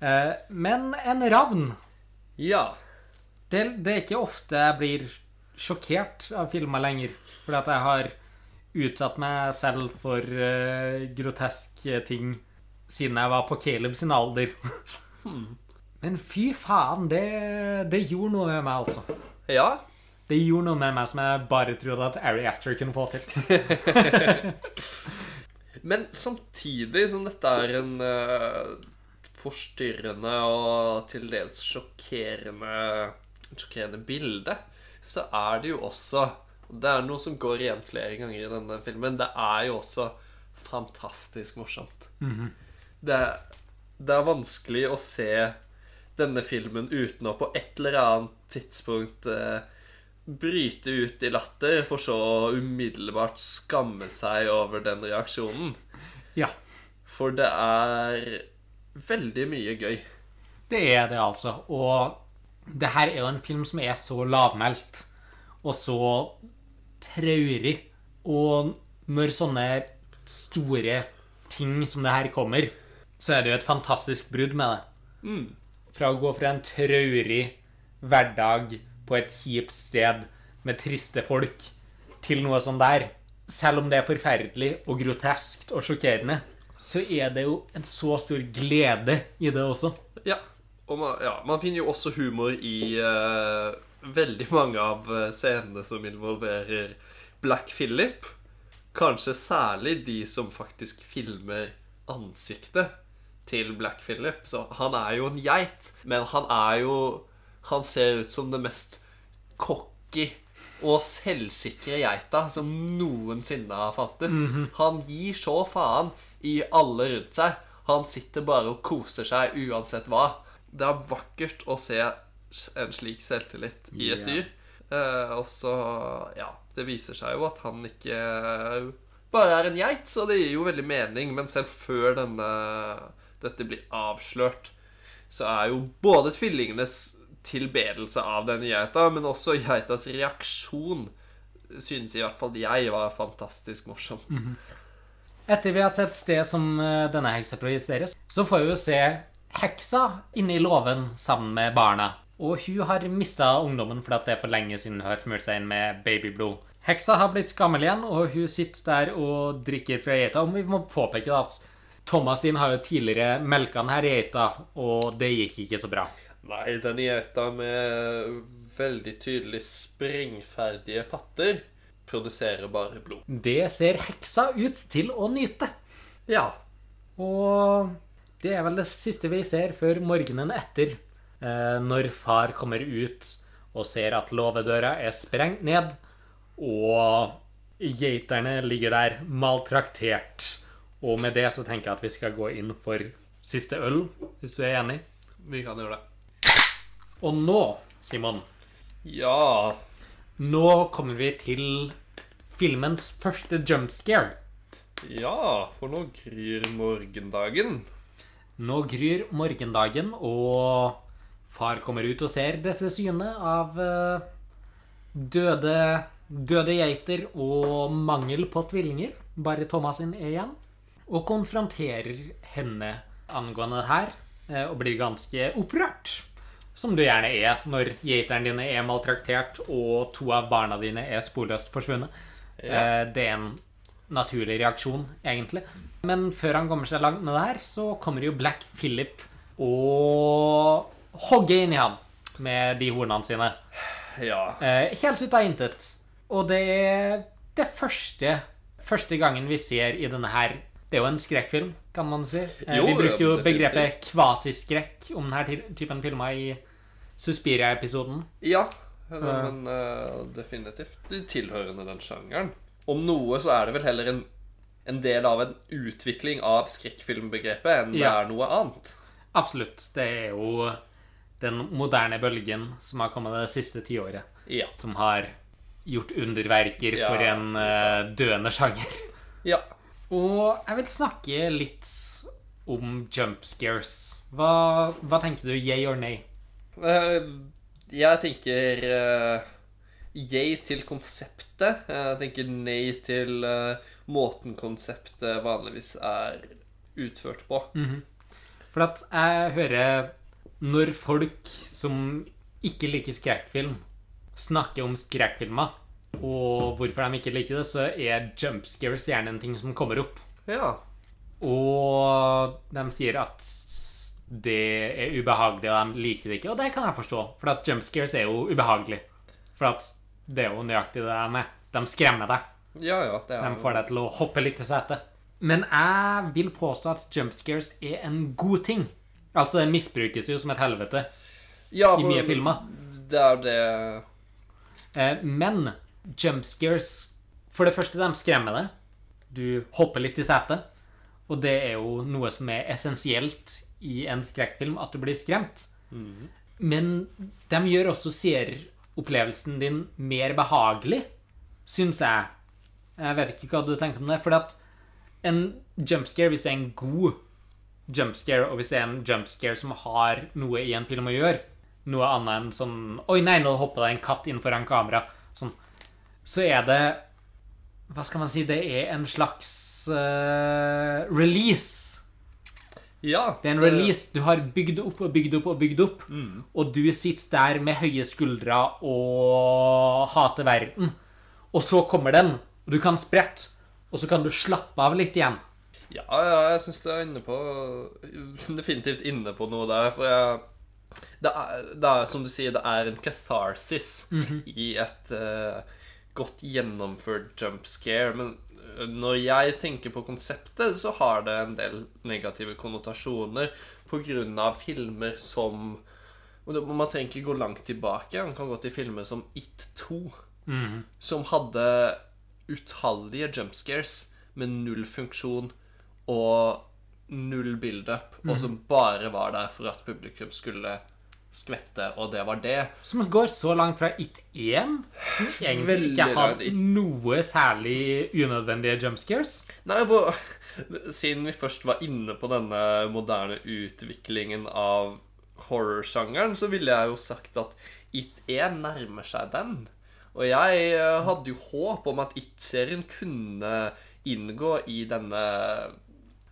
eh, men en ravn. Ja. Det, det er ikke ofte jeg blir sjokkert av filmer lenger, fordi at jeg har utsatt meg selv for uh, groteske ting siden jeg var på Caleb sin alder. Men fy faen, det, det gjorde noe med meg, altså. Ja, Det gjorde noe med meg som jeg bare trodde at Ari Aster kunne få til. *laughs* Men samtidig som dette er en uh, forstyrrende og til dels sjokkerende, sjokkerende bilde, så er det jo også Det er noe som går igjen flere ganger i denne filmen. Det er jo også fantastisk morsomt. det, er- det er vanskelig å se denne filmen uten å på et eller annet tidspunkt eh, bryte ut i latter, for så å umiddelbart skamme seg over den reaksjonen. Ja, For det er veldig mye gøy. det er det altså. Og det her er jo en film som er så lavmælt og så traurig. Og når sånne store ting som det her kommer, så er det jo et fantastisk brudd med det. Fra å gå fra en traurig hverdag på et kjipt sted med triste folk, til noe sånn der. Selv om det er forferdelig og groteskt og sjokkerende, så er det jo en så stor glede i det også. Ja. Og man, ja, man finner jo også humor i uh, veldig mange av eh, scenene som involverer Black Phillip. Kanskje særlig de som faktisk filmer ansiktet til Black Phillip. Så han er jo en geit, men han er jo Han ser ut som det mest cocky og selvsikre geita som noensinne har fantes. Han gir så faen i alle rundt seg. Han sitter bare og koser seg uansett hva. Det er vakkert å se en slik selvtillit i et dyr. Eh, og så, ja Det viser seg jo at han ikke bare er en geit, så det gir jo veldig mening. Men selv før denne, dette blir avslørt, så er jo både tvillingenes tilbedelse av denne geita, men også geitas reaksjon, synes i hvert fall jeg var fantastisk morsom. Etter vi har sett sted som eh, denne heksa projiseres, så får vi jo se heksa inne i låven sammen med barna. Og hun har mista ungdommen fordi det er for lenge siden hun har smurt seg inn med babyblod. Heksa har blitt gammel igjen, og hun sitter der og drikker fra geita. Og vi må påpeke at Thomas sin har jo tidligere melka denne geita, og det gikk ikke så bra. Nei, den geita med veldig tydelig springferdige patter produserer bare blod. Det ser heksa ut til å nyte. Ja. Og det er vel det siste vi ser før morgenen etter, eh, når far kommer ut og ser at låvedøra er sprengt ned, og geiterne ligger der maltraktert. Og med det så tenker jeg at vi skal gå inn for siste øl, hvis du er enig. Vi kan gjøre det. Og nå, Simon, Ja. nå kommer vi til filmens første jumpscare. Ja, for nå gryr morgendagen. Nå gryr morgendagen, og far kommer ut og ser dette synet av eh, døde, døde geiter og mangel på tvillinger. Bare Thomas sin er igjen. Og konfronterer henne angående det her, eh, og blir ganske opprørt. Som du gjerne er når geiterne dine er maltraktert og to av barna dine er sporløst forsvunnet. Ja. Eh, Det er en naturlig reaksjon, egentlig. Men før han kommer seg langt med det her, så kommer jo Black Philip og hogger inn i han med de hornene sine. Ja. Eh, helt ut av intet. Og det er det første, første gangen vi ser i denne her Det er jo en skrekkfilm, kan man si. Eh, Jo, vi brukte jo begrepet kvasiskrekk om denne typen filmer i Suspiria-episoden. Ja, men uh, definitivt de tilhørende den sjangeren. Om noe så er det vel heller en, en del av en utvikling av skrekkfilmbegrepet enn det er noe annet. Absolutt. Det er jo den moderne bølgen som har kommet det siste tiåret, Ja. som har gjort underverker Ja, for en uh, døende sjanger. ja. Og jeg vil snakke litt om jump scares. Hva, hva tenker du, yay or nay? Uh, jeg tenker uh, yay til konseptet. Jeg tenker nei til uh, måten konseptet vanligvis er utført på. For at jeg hører når folk som ikke liker skrekkfilm, snakker om skrekkfilmer, og hvorfor de ikke liker det, så er jump scares gjerne en ting som kommer opp. Ja. Og de sier at det er ubehagelig, og de liker det ikke. Og det kan jeg forstå, for at jump scares er jo ubehagelig. For at Det er jo nøyaktig det de er. De skremmer deg. Ja, ja, det er De får deg til å hoppe litt til setet. Men jeg vil påstå at jump scares er en god ting. Altså, det misbrukes jo som et helvete ja, i mye filmer. Det er det Eh, Men jump scares For det første, de skremmer deg. Du hopper litt i setet. Og det er jo noe som er essensielt i en skrekkfilm, at du blir skremt. Men de gjør også seeropplevelsen din mer behagelig, syns jeg. Jeg vet ikke hva du tenker om det. For at en jumpscare, hvis det er en god jumpscare, og hvis det er en jumpscare som har noe i en film å gjøre, noe annet enn sånn Oi, nei, nå hopper det en katt inn foran kamera. Sånn. Så er det Hva skal man si? Det er en slags uh, release. Ja. Det er en release. Du har bygd opp og bygd opp og bygd opp. Og du sitter der med høye skuldre og hater verden. Og så kommer den, og du kan sprette. Og så kan du slappe av litt igjen. Ja, ja, jeg syns du er inne på *laughs* Definitivt inne på noe der. For jeg det er, det er som du sier, det er en catharsis i et eh, godt gjennomført jump scare. Men eh, når jeg tenker på konseptet, så har det en del negative konnotasjoner pga. filmer som Man trenger ikke gå langt tilbake. Man kan gå til filmer som It 2, som hadde utallige jump scares med null funksjon og null build-up, og som bare var der for at publikum skulle skvette, og det var det. Som går så langt fra It 1, som egentlig Veldig ikke har noe særlig unødvendige jump scares. Nei, hvor, Siden vi først var inne på denne moderne utviklingen av horrorsjangeren, så ville jeg jo sagt at It 1 nærmer seg den. Og jeg eh, hadde jo håp om at It-serien kunne inngå i denne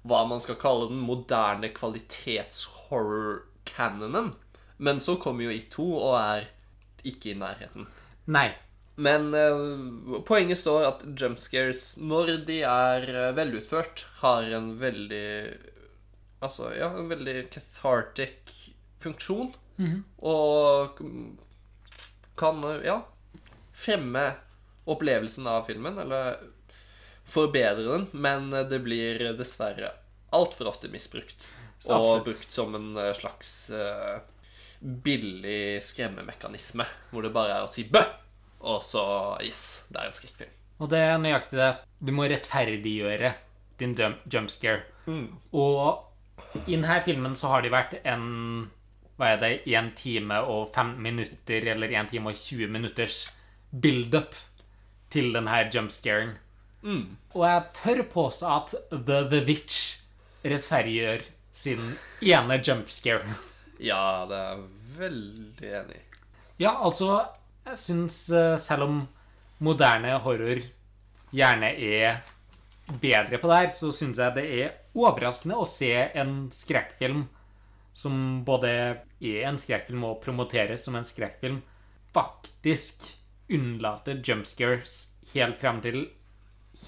Hva man skal kalle den moderne kvalitetshorror-canonen. Men så kommer jo It 2 og er ikke i nærheten. Nei. Men eh, poenget står at jumpscares, når de er eh, velutført, har en veldig Altså, ja, en veldig cathartic funksjon. Og kan, eh, ja Fremme opplevelsen av filmen, eller forbedre den, men det blir dessverre altfor ofte misbrukt. Og Absolutt. brukt som en eh, slags eh, billig skremmemekanisme, hvor det bare er å si 'bø', og så Yes, det er en skrekkfilm. Og det er nøyaktig det. Du må rettferdiggjøre din jumpscare. Mm. Og i denne filmen så har det vært en Hva er det? 1 time og 5 minutter, eller 1 time og 20 minutters build-up til denne jumpscaren. Mm. Og jeg tør påstå at The The Witch rettferdiggjør sin ene jump scare. Ja, det er jeg veldig enig i. Ja, altså, jeg syns eh, selv om moderne horror gjerne er bedre på det her, så syns jeg det er overraskende å se en skrekkfilm som både er en skrekkfilm og promoteres som en skrekkfilm, faktisk unnlater jumpscares helt frem til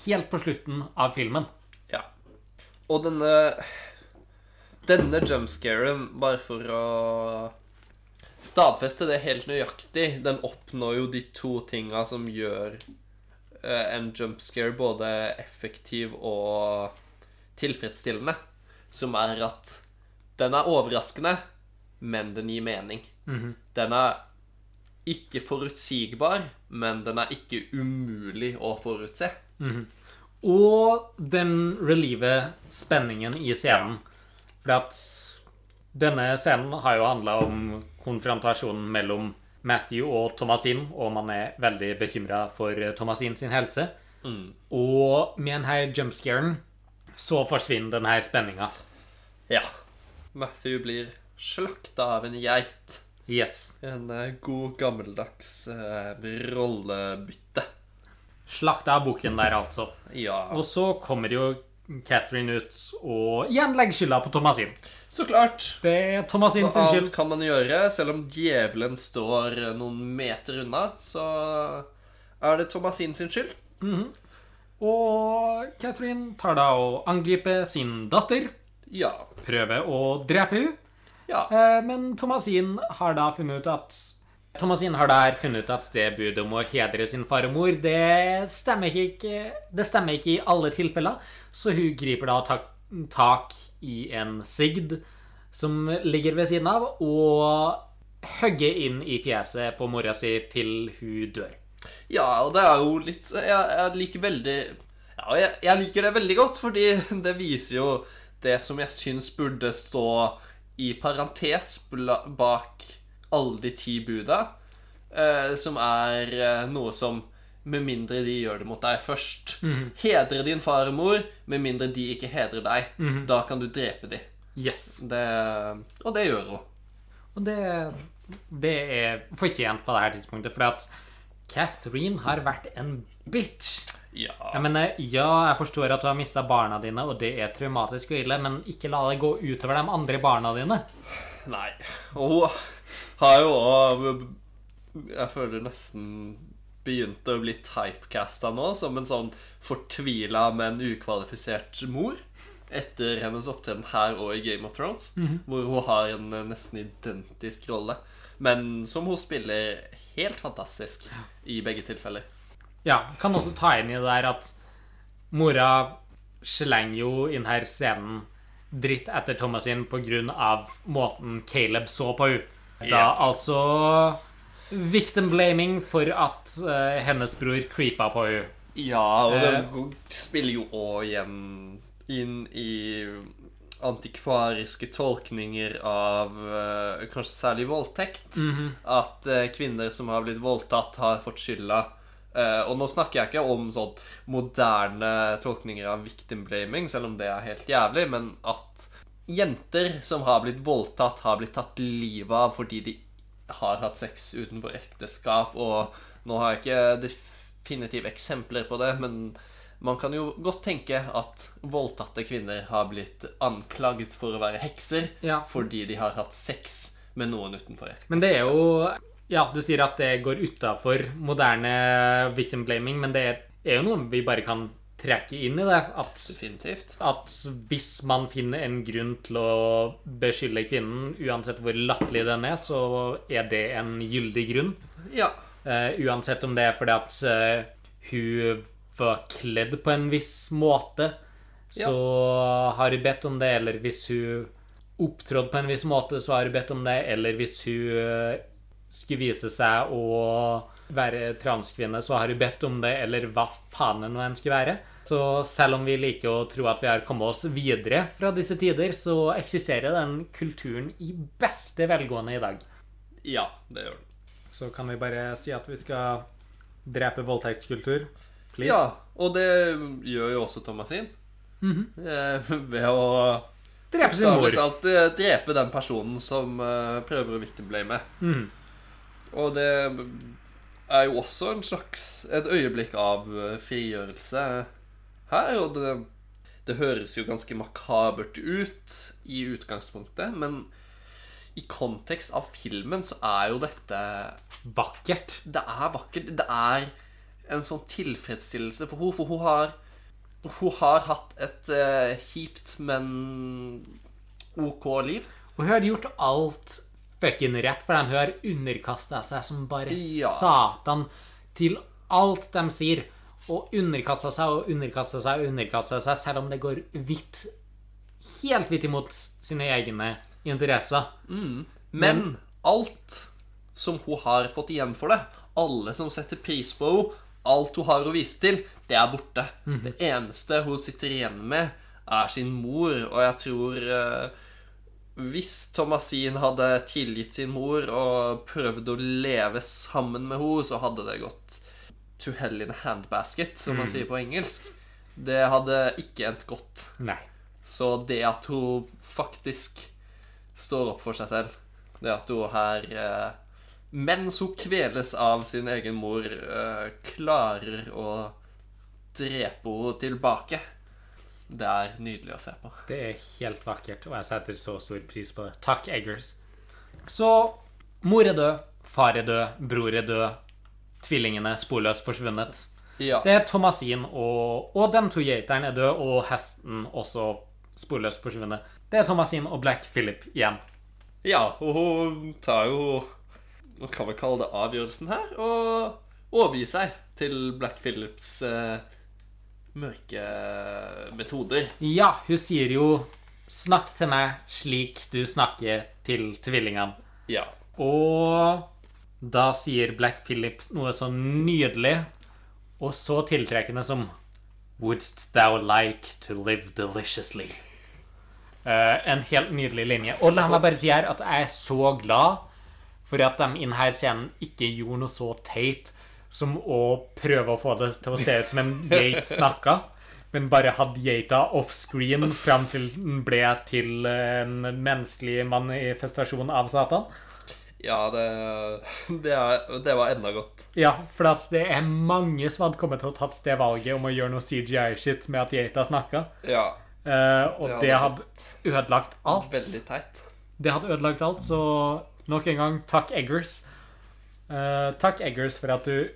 helt på slutten av filmen. Ja. Og denne Denne jumpscaren, bare for å stadfeste det helt nøyaktig, den oppnår jo de to tinga som gjør eh, en jumpscare både effektiv og tilfredsstillende. Som er at den er overraskende, men den gir mening. Den er ikke forutsigbar, men den er ikke umulig å forutse. Og den reliever spenningen i scenen. For at denne scenen har jo handla om konfrontasjonen mellom Matthew og Thomasin, og man er veldig bekymra for Thomasin sin helse. Og med denne jumpscaren så forsvinner denne spenninga. Ja. Matthew blir slakta av en geit. Yes. En eh, god, gammeldags eh, rollebytte. Slakta av bukken der, altså. Ja, Og så kommer jo Catherine ut og igjen legger skylda på Thomasin. så klart. Det er Thomasin sin skyld. skyld. kan man gjøre? Selv om djevelen står noen meter unna, så er det Thomasin sin skyld. Og Catherine tar da og angriper sin datter. Ja. Prøver å drepe henne. Ja. Eh, Men Thomasin har da funnet ut at Thomasin har der funnet ut at det budet om å hedre sin far og mor, det stemmer ikke, det stemmer ikke i alle tilfeller, så hun griper da tak, tak i en sigd som ligger ved siden av, og hugger inn i fjeset på mora si til hun dør. Ja, og det er jo litt Jeg, jeg liker veldig Ja, jeg, jeg liker det veldig godt, fordi det viser jo det som jeg syns burde stå i parentes bak alle de ti buda, eh, som er eh, noe som med mindre de gjør det mot deg først. Hedre din far og mor, med mindre de ikke hedrer deg. Da kan du drepe de. Yes. Det, og det gjør hun. Og det, det er fortjent på dette tidspunktet, fordi at Catherine har vært en bitch. Ja. Jeg mener, ja, jeg forstår at du har mista barna dine, og det er traumatisk og ille, men ikke la det gå utover de andre barna dine. Nei. Og har jo òg Jeg føler nesten begynte å bli typecasta nå som en sånn fortvila, men ukvalifisert mor. Etter hennes opptreden her og i Game of Thrones, hvor hun har en eh, nesten identisk rolle. Men som hun spiller helt fantastisk i begge tilfeller. Ja, kan også ta inn i det der at mora slenger jo inn her scenen dritt etter Thomasin på grunn av måten Caleb så på henne. Da altså victim blaming for at uh, hennes bror creepa på henne. Ja, og de det spiller jo òg igjen inn i antikvariske tolkninger av uh, kanskje særlig voldtekt. At uh, kvinner som har blitt voldtatt, har fått skylda. Uh, og nå snakker jeg ikke om sånn moderne tolkninger av victim blaming, selv om det er helt jævlig, men at jenter som har blitt voldtatt, har blitt tatt livet av fordi de har hatt sex utenfor ekteskap. Og nå har jeg ikke definitive eksempler på det, men man kan jo godt tenke at voldtatte kvinner har blitt anklaget for å være hekser Ja. fordi de har hatt sex med noen utenfor ekteskap. Men det er jo Ja, du sier at det går utafor moderne victim blaming, men det er jo noe vi bare kan trekke inn i det. At Definitivt. at hvis man finner en grunn til å beskylde kvinnen, uansett hvor latterlig den er, så er det en gyldig grunn. Ja. Uh, uansett om det er fordi at uh, hun var kledd på en viss måte, så har hun bedt om det, eller hvis hun opptrådte på en viss måte, så har hun bedt om det, eller hvis hun eh, skulle vise seg å være transkvinne, så har hun bedt om det, eller hva faen det nå enn skulle være. Så selv om vi liker å tro at vi har kommet oss videre fra disse tider, så eksisterer den kulturen i beste velgående i dag. Ja, det gjør den. Så kan vi bare si at vi skal drepe voldtektskultur. Please. Ja, og det gjør jo også Thomasin. eh, ved å Drepe sin mor. talt eh, drepe den personen som eh, prøver å victimblame. Mm. Og det er jo også en slags et øyeblikk av eh, frigjørelse her. Og det, det høres jo ganske makabert ut i utgangspunktet, men i kontekst av filmen så er jo dette Vakkert. Det er vakkert. Det er en sånn tilfredsstillelse for henne, for hun har Hun har hatt et uh, kjipt, men OK liv. Og hun har gjort alt fucking rett for de har underkasta seg som bare Ja. satan til alt de sier. Og underkasta seg og underkasta seg og underkasta seg, selv om det går vidt Helt vidt imot sine egne interesser. Men alt som hun har fått igjen for det, alle som setter pris på henne, alt hun har å vise til, det er borte. Det eneste hun sitter igjen med, er sin mor, og jeg tror eh, hvis Thomasin hadde tilgitt sin mor og prøvd å leve sammen med henne, så hadde det gått to hell in a handbasket, som man sier på engelsk. Det hadde ikke endt godt. Nei. Så det at hun faktisk står opp for seg selv, det at hun her eh, Mens hun kveles av sin egen mor, eh, klarer å drepe henne tilbake. Det er nydelig å se på. Det er helt vakkert, og jeg setter så stor pris på det. Takk, Eggers. Så mor er død, far er død, bror er død, tvillingene sporløst forsvunnet. Ja. Det er Thomasin og, og de to geiterne er døde, og hesten også sporløst forsvunnet. Det er Thomasin og Black Philip igjen. ja, og hun tar jo man kan vel kalle det avgjørelsen her, og overgi seg til Black Philips eh, mørke metoder. Ja, hun sier jo 'snakk til meg slik du snakker til tvillingene'. Ja. Og da sier Black Phillips noe så nydelig og så tiltrekkende som Wouldst thou like to live deliciously? Uh, en helt nydelig linje. Og la meg bare si her at jeg er så glad for at de i denne scenen ikke gjorde noe så teit som å prøve å få det til å se ut som en geit snakka, men bare hadde geita offscreen fram til den ble til en menneskelig manifestasjon av Satan. Ja, det, det, er, det var enda godt. Ja, for det er mange som hadde kommet til å tatt det valget om å gjøre noe CGI-shit med at geita snakka. Ja. Eh, og Det det hadde hadde ødelagt alt. Veldig teit. Det hadde ødelagt alt, så nok en gang takk, Eggers. Eh, takk, Eggers, for at du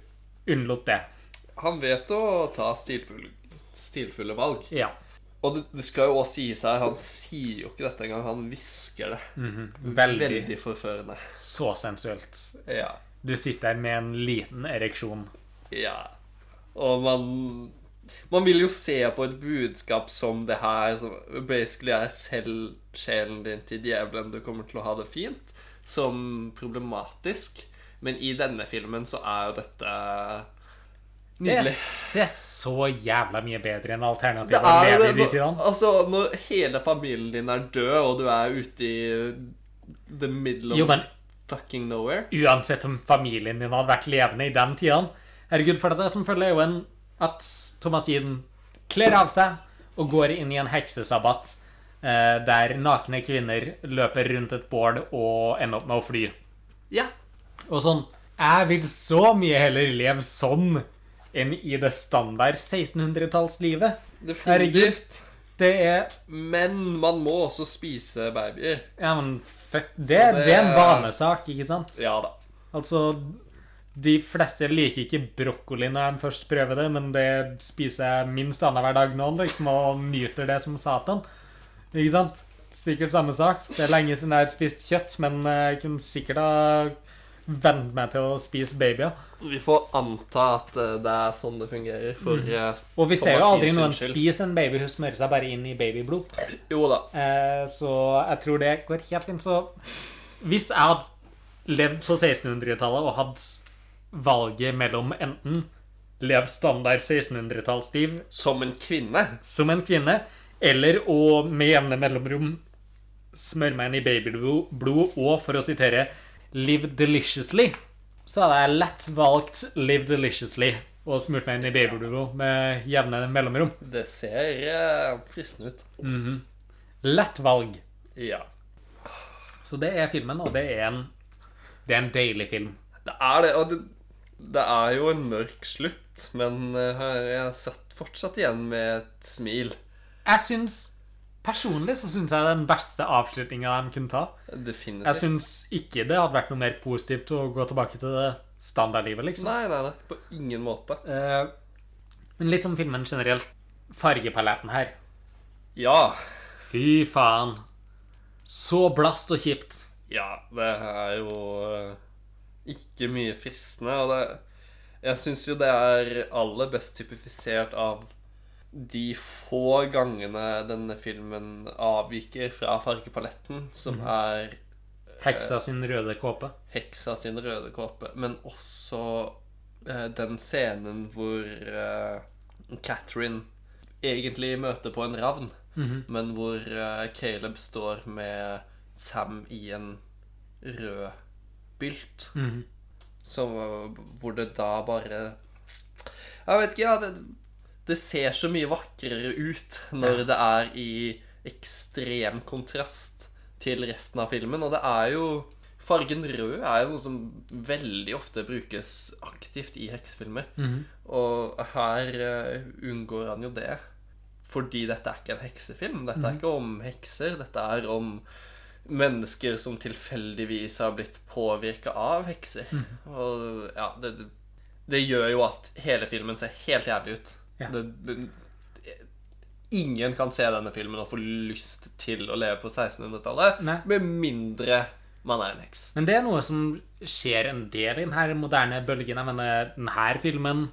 unnlot det. Han vet å ta stilfulle, stilfulle valg. Ja. Og det, det skal jo også sies her, han sier jo ikke dette engang, han hvisker det. Veldig, Veldig forførende. så sensuelt. Ja. Du sitter med en liten ereksjon. Ja. Og man Man vil jo se på et budskap som det her, som basically er selv sjelen din til djevelen, du kommer til å ha det fint, som problematisk. Men i denne filmen så er jo dette Det nydelig. det er så jævla mye bedre enn alternativet å leve i de tidene. altså, når hele familien din er død, og du er ute i the middle of Jo, men fucking nowhere uansett om familien din hadde vært levende i den tiden Herregud, for dette som følger er jo en at Thomasin kler av seg og går inn i en heksesabbat eh, der nakne kvinner løper rundt et bål og ender opp med å fly. Ja. Og sånn Jeg vil så mye heller leve sånn enn i det standard 1600-tallslivet. Definitivt. Det er Men man må også spise babyer. Ja, men fuck Det, det- det er en vanesak, ikke sant? Ja da. Altså De fleste liker ikke brokkoli når de først prøver det, men det spiser jeg minst annenhver dag nå, liksom, og nyter det som satan. Ikke sant? Sikkert samme sak. Det er lenge siden jeg har spist kjøtt, men jeg kunne sikkert ha vent meg til å spise babyer. Vi får anta at eh, det er sånn det fungerer for mm. Og vi ser jo aldri noen spise en baby. Hun smører seg bare inn i babyblod. Jo da. Eh, så jeg tror det går helt fint. Så hvis jeg hadde levd på 1600-tallet og hatt valget mellom enten lev standard 1600-tallsliv Som en kvinne. som en kvinne, eller å med jevne mellomrom smøre meg inn i babyblod, og for å sitere 'live deliciously', så hadde jeg lett valgt 'live deliciously' og smurt meg inn i babyblod med jevne mellomrom. Det ser eh, fristende ut. Lett valg. Ja. Så det er filmen, og det er en, det er en deilig film. Det er det. Og det, det er jo en mørk slutt, men eh, jeg satt fortsatt igjen med et smil. Jeg syns Personlig så syns jeg det er den beste avslutninga de kunne ta. Definitivt. Jeg syns ikke det hadde vært noe mer positivt å gå tilbake til det standardlivet, liksom. Nei, nei, nei. På ingen måte. Eh, men litt om filmen generelt. Fargepaletten her. Ja. Fy faen. Så blast og kjipt. Ja, det er jo eh, ikke mye fristende, og det Jeg syns jo det er aller best typifisert av de få gangene denne filmen avviker fra fargepaletten, som er Heksa sin røde kåpe. heksa sin røde kåpe, men også eh, den scenen hvor eh, Catherine egentlig møter på en ravn, men hvor eh, Caleb står med Sam i en rød bylt. Så, hvor det da bare Jeg vet ikke, ja. Det, det ser så mye vakrere ut når det er i ekstrem kontrast til resten av filmen. Og det er jo Fargen rød er jo noe som veldig ofte brukes aktivt i heksefilmer. Og her eh, unngår han jo det. Fordi dette er ikke en heksefilm. Dette er ikke om hekser. Dette er om mennesker som tilfeldigvis har blitt påvirka av hekser. Og ja, det, det gjør jo at hele filmen ser helt jævlig ut. Ja. Det, det, ingen kan se denne filmen og få lyst til å leve på 1600-tallet. Med mindre man er en heks. Men det er noe som skjer en del i denne moderne bølgen. Jeg mener, denne filmen,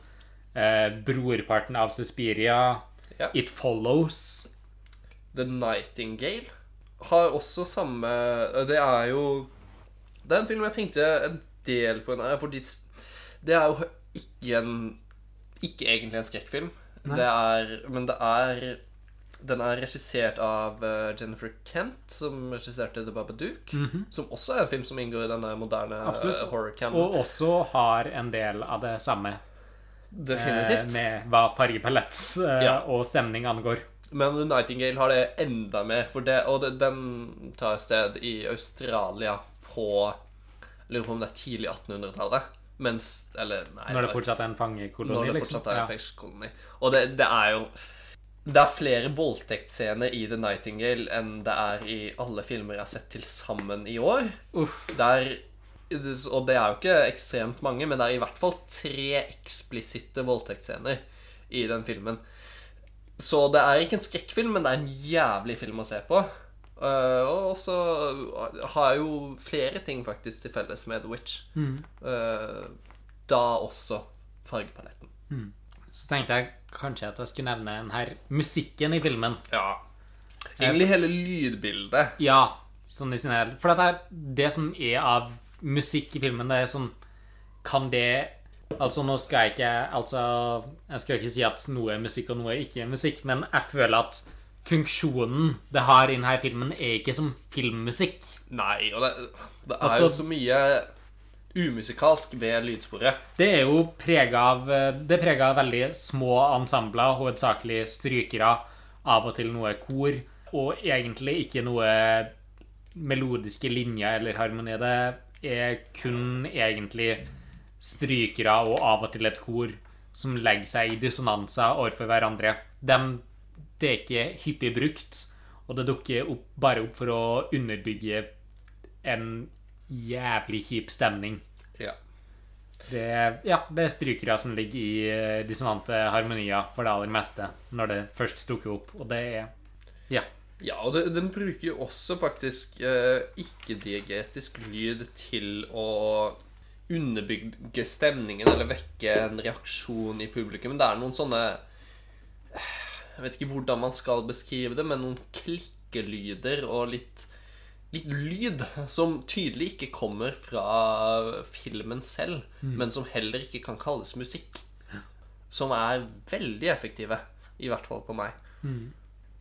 eh, brorparten av Suspiria, Ja. It Follows The Nightingale har også samme Det er jo Det er en film jeg tenkte en del på, fordi det er jo ikke en Ikke egentlig en skrekkfilm. Det er Men det er Den er regissert av eh, Jennifer Kent, som regisserte The Babadook. Som også er en film som inngår i denne moderne Mhm. Absolutt. uh, horror cam. Og også har en del av det samme eh, Definitivt. med hva fargepalett eh, Ja. og stemning angår. Men Nightingale har det enda mer, for det, og det, den tar sted i Australia på lurer på om det er tidlig 1800-tallet. Mens Eller, nei. Når det fortsatt er en fangekoloni. når det liksom. fortsatt er en fengselskoloni. Og det, det er jo Det er flere voldtektsscener i The Nightingale enn det er i alle filmer jeg har sett til sammen i år. Uff. Det er, og det er jo ikke ekstremt mange, men det er i hvert fall tre eksplisitte voldtektsscener i den filmen. Så det er ikke en skrekkfilm, men det er en jævlig film å se på. Eh, og så har jeg jo flere ting faktisk til felles med The Witch. Eh, da også fargepaletten. Så tenkte jeg kanskje at jeg skulle nevne den her musikken i filmen. Ja. Egentlig hele lydbildet. Ja, sånn i sin hel For det, er det som er av musikk i filmen, det er sånn Kan det Altså, nå skal jeg ikke Altså, jeg skal ikke si at noe er musikk og noe ikke er musikk, men jeg føler at funksjonen det har i denne filmen, er ikke som filmmusikk. Nei, og det, det er Altså- jo så mye umusikalsk ved lydsporet. Det er jo prega av Det er prega av veldig små ensembler, hovedsakelig strykere, av og til noe kor, og egentlig ikke noe melodiske linjer eller harmoni. Det er kun egentlig strykere og av og til et kor som legger seg i dissonanser overfor hverandre. Dem, det er ikke hyppig brukt, og det dukker opp, bare opp for å underbygge en jævlig kjip stemning. Ja. Det, ja, det er strykere som ligger i eh, dissonante harmonier for det aller meste når det først dukker opp, og det er Ja. Ja, og det, den bruker jo også faktisk eh, ikke-diegetisk lyd til å underbygge stemningen eller vekke en reaksjon i publikum. Det er noen sånne Jeg vet ikke hvordan man skal beskrive det, men noen klikkelyder og litt Litt lyd som tydelig ikke kommer fra filmen selv, men som heller ikke kan kalles musikk. Som er veldig effektive, i hvert fall på meg.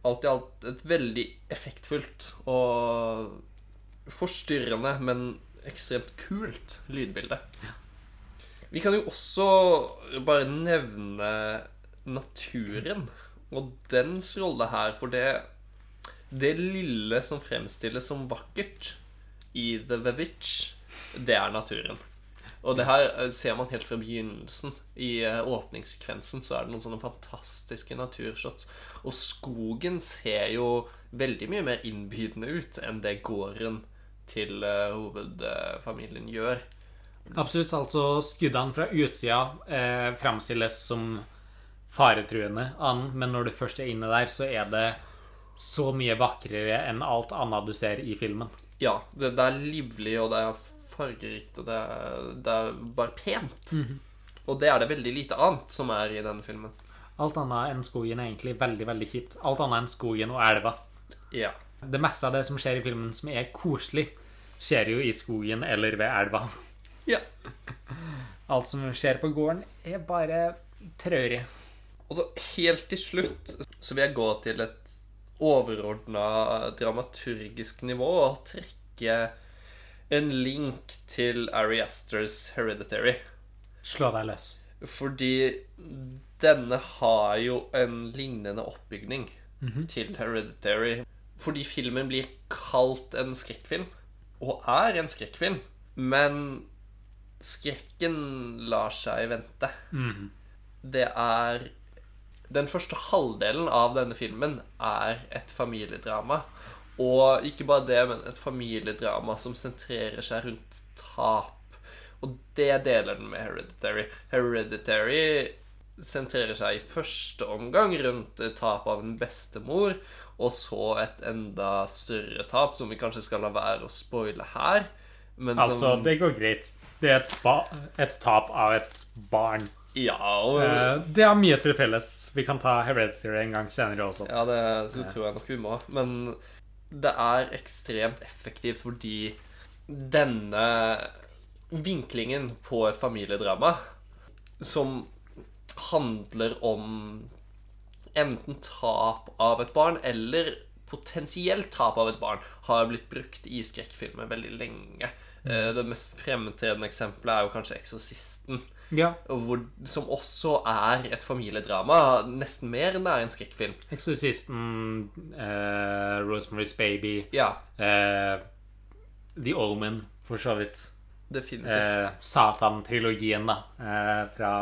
Alt i alt et veldig effektfullt og forstyrrende, men ekstremt kult lydbilde. Vi kan jo også bare nevne naturen og dens rolle her, for det det lille som fremstilles som vakkert i The Vevich, det er naturen. Og det her eh, ser man helt fra begynnelsen. I eh, åpningssekvensen så er det noen sånne fantastiske naturshots. Og skogen ser jo veldig mye mer innbydende ut enn det gården til eh, hovedfamilien gjør. Absolutt. Altså, skuddene fra utsida eh, fremstilles som faretruende an, men når du først er inne der, så er det så mye vakrere enn alt annet du ser i filmen. Ja, det, det er livlig, og det er fargerikt, og det er, det er bare pent. Og det er det veldig lite annet som er i denne filmen. Alt annet enn skogen er egentlig veldig, veldig kjipt. Alt annet enn skogen og elva. Ja. Det meste av det som skjer i filmen som er koselig, skjer jo i skogen eller ved elva. ja. Alt som skjer på gården, er bare traurig. Og så helt til slutt så vil jeg gå til et overordna dramaturgisk nivå og trekke en link til Ari Asters Hereditary. Slå deg løs. Fordi denne har jo en lignende oppbygning til Hereditary. Fordi filmen blir kalt en skrekkfilm, og er en skrekkfilm. Men skrekken lar seg vente. Det er Den første halvdelen av denne filmen er et familiedrama. Og ikke bare det, men et familiedrama som sentrerer seg rundt tap. Og det deler den med Hereditary. Hereditary sentrerer seg i første omgang rundt tap av en bestemor, og så et enda større tap, som vi kanskje skal la være å spoile her. Men Altså, som, det går greit. Det er et, spa, et tap av et barn. Ja, og Eh, Det har mye til felles. Vi kan ta Hereditary en gang senere også. Ja, det, det tror jeg nok vi må. Men det er ekstremt effektivt fordi denne vinklingen på et familiedrama som handler om enten tap av et barn eller potensielt tap av et barn, har blitt brukt i skrekkfilmer veldig lenge. Eh, Det mest fremtredende eksempelet er jo kanskje 'Eksorsisten'. Ja. Hvor, som også er et familiedrama, nesten mer enn det er en skrekkfilm. Eksorsisten, uh, Rosemary's Baby, Ja, uh, The Omen, for så vidt. definitivt. Eh, Satan-trilogien, da, fra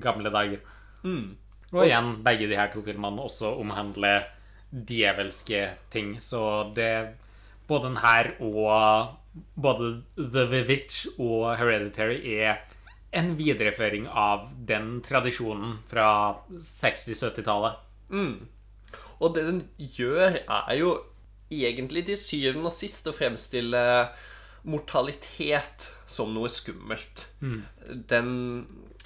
gamle dager. Mm. Og igjen, begge de her to filmene også omhandler djevelske ting. Så det Både den her og både The Vivitch og Hereditary er en videreføring av den tradisjonen fra 60-70-tallet. Og det den gjør, er jo egentlig til syvende og sist å fremstille mortalitet som noe skummelt. Den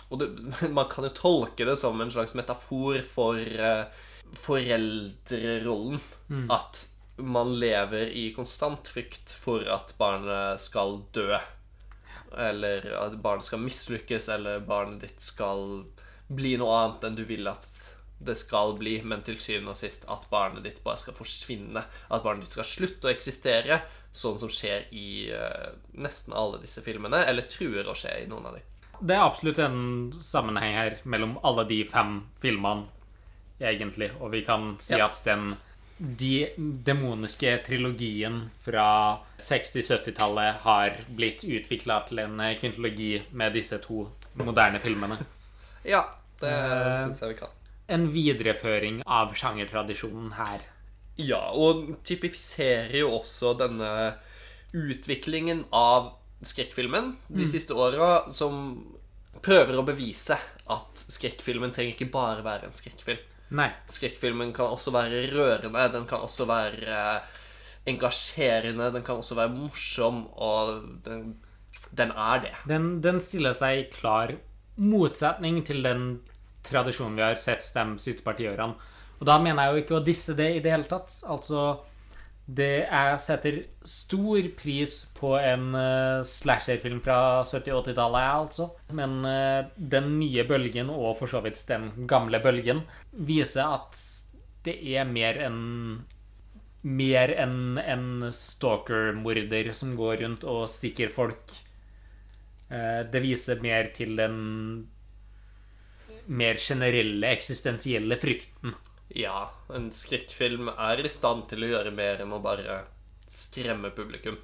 Og det, *laughs* man kan jo tolke det som en slags metafor for uh, foreldrerollen. At man lever i konstant frykt for at barnet skal dø. Eller at barnet skal mislykkes, eller barnet ditt skal bli noe annet enn du vil at det skal bli, men til syvende og sist at barnet ditt bare skal forsvinne. At barnet ditt skal slutte å eksistere, sånn som skjer i uh, nesten alle disse filmene. Eller truer å skje i noen av de. Det er absolutt en sammenheng her mellom alle de fem filmene, egentlig. Og vi kan si Ja. at den de demoniske trilogien fra 60-70-tallet har blitt utvikla til en kvintologi med disse to moderne filmene. *laughs* Ja, det Eh, syns jeg vi kan. En videreføring av sjangertradisjonen her. Ja, og typifiserer jo også denne utviklingen av skrekkfilmen de siste åra, som prøver å bevise at skrekkfilmen trenger ikke bare være en skrekkfilm. Nei. Skrekkfilmen kan også være rørende, den kan også være eh, engasjerende, den kan også være morsom, og den, den er det. Den, den stiller seg i klar motsetning til den tradisjonen vi har sett de siste partiårene. Og da mener jeg jo ikke å disse det i det hele tatt. Altså, det jeg setter stor pris på en uh, slasherfilm fra 70- og 80-tallet, altså. Men eh, den nye bølgen, og for så vidt den gamle bølgen, viser at det er mer enn mer enn en stalker-morder som går rundt og stikker folk. Eh, Det viser mer til den mer generelle, eksistensielle frykten. Ja, en skrekkfilm er i stand til å gjøre mer enn å bare skremme publikum.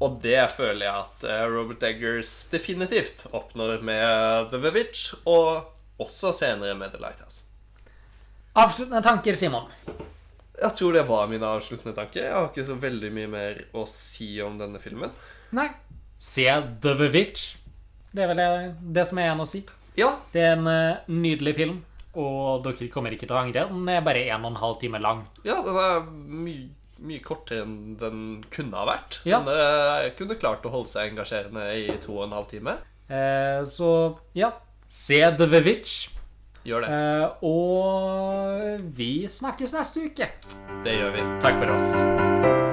Og det føler jeg at eh, Robert Eggers definitivt oppnår med The Vivitch, og også senere med The Lighthouse. Avsluttende tanker, Simon. Jeg tror det var mine avsluttende tanker. Jeg har ikke så veldig mye mer å si om denne filmen. Nei. Se The Vivitch. Det er vel det, det som er igjen å si. Ja, Det er en eh, nydelig film, og dere kommer ikke til å angre. Den er bare en og en halv time lang. ja den er mye mye kortere enn den kunne ha vært. Ja. Den eh, kunne klart å holde seg engasjerende i to og en halv time. Eh, Så ja, se The Vivitch. Gjør det. Eh, Og vi snakkes neste uke. Det gjør vi. Takk for oss.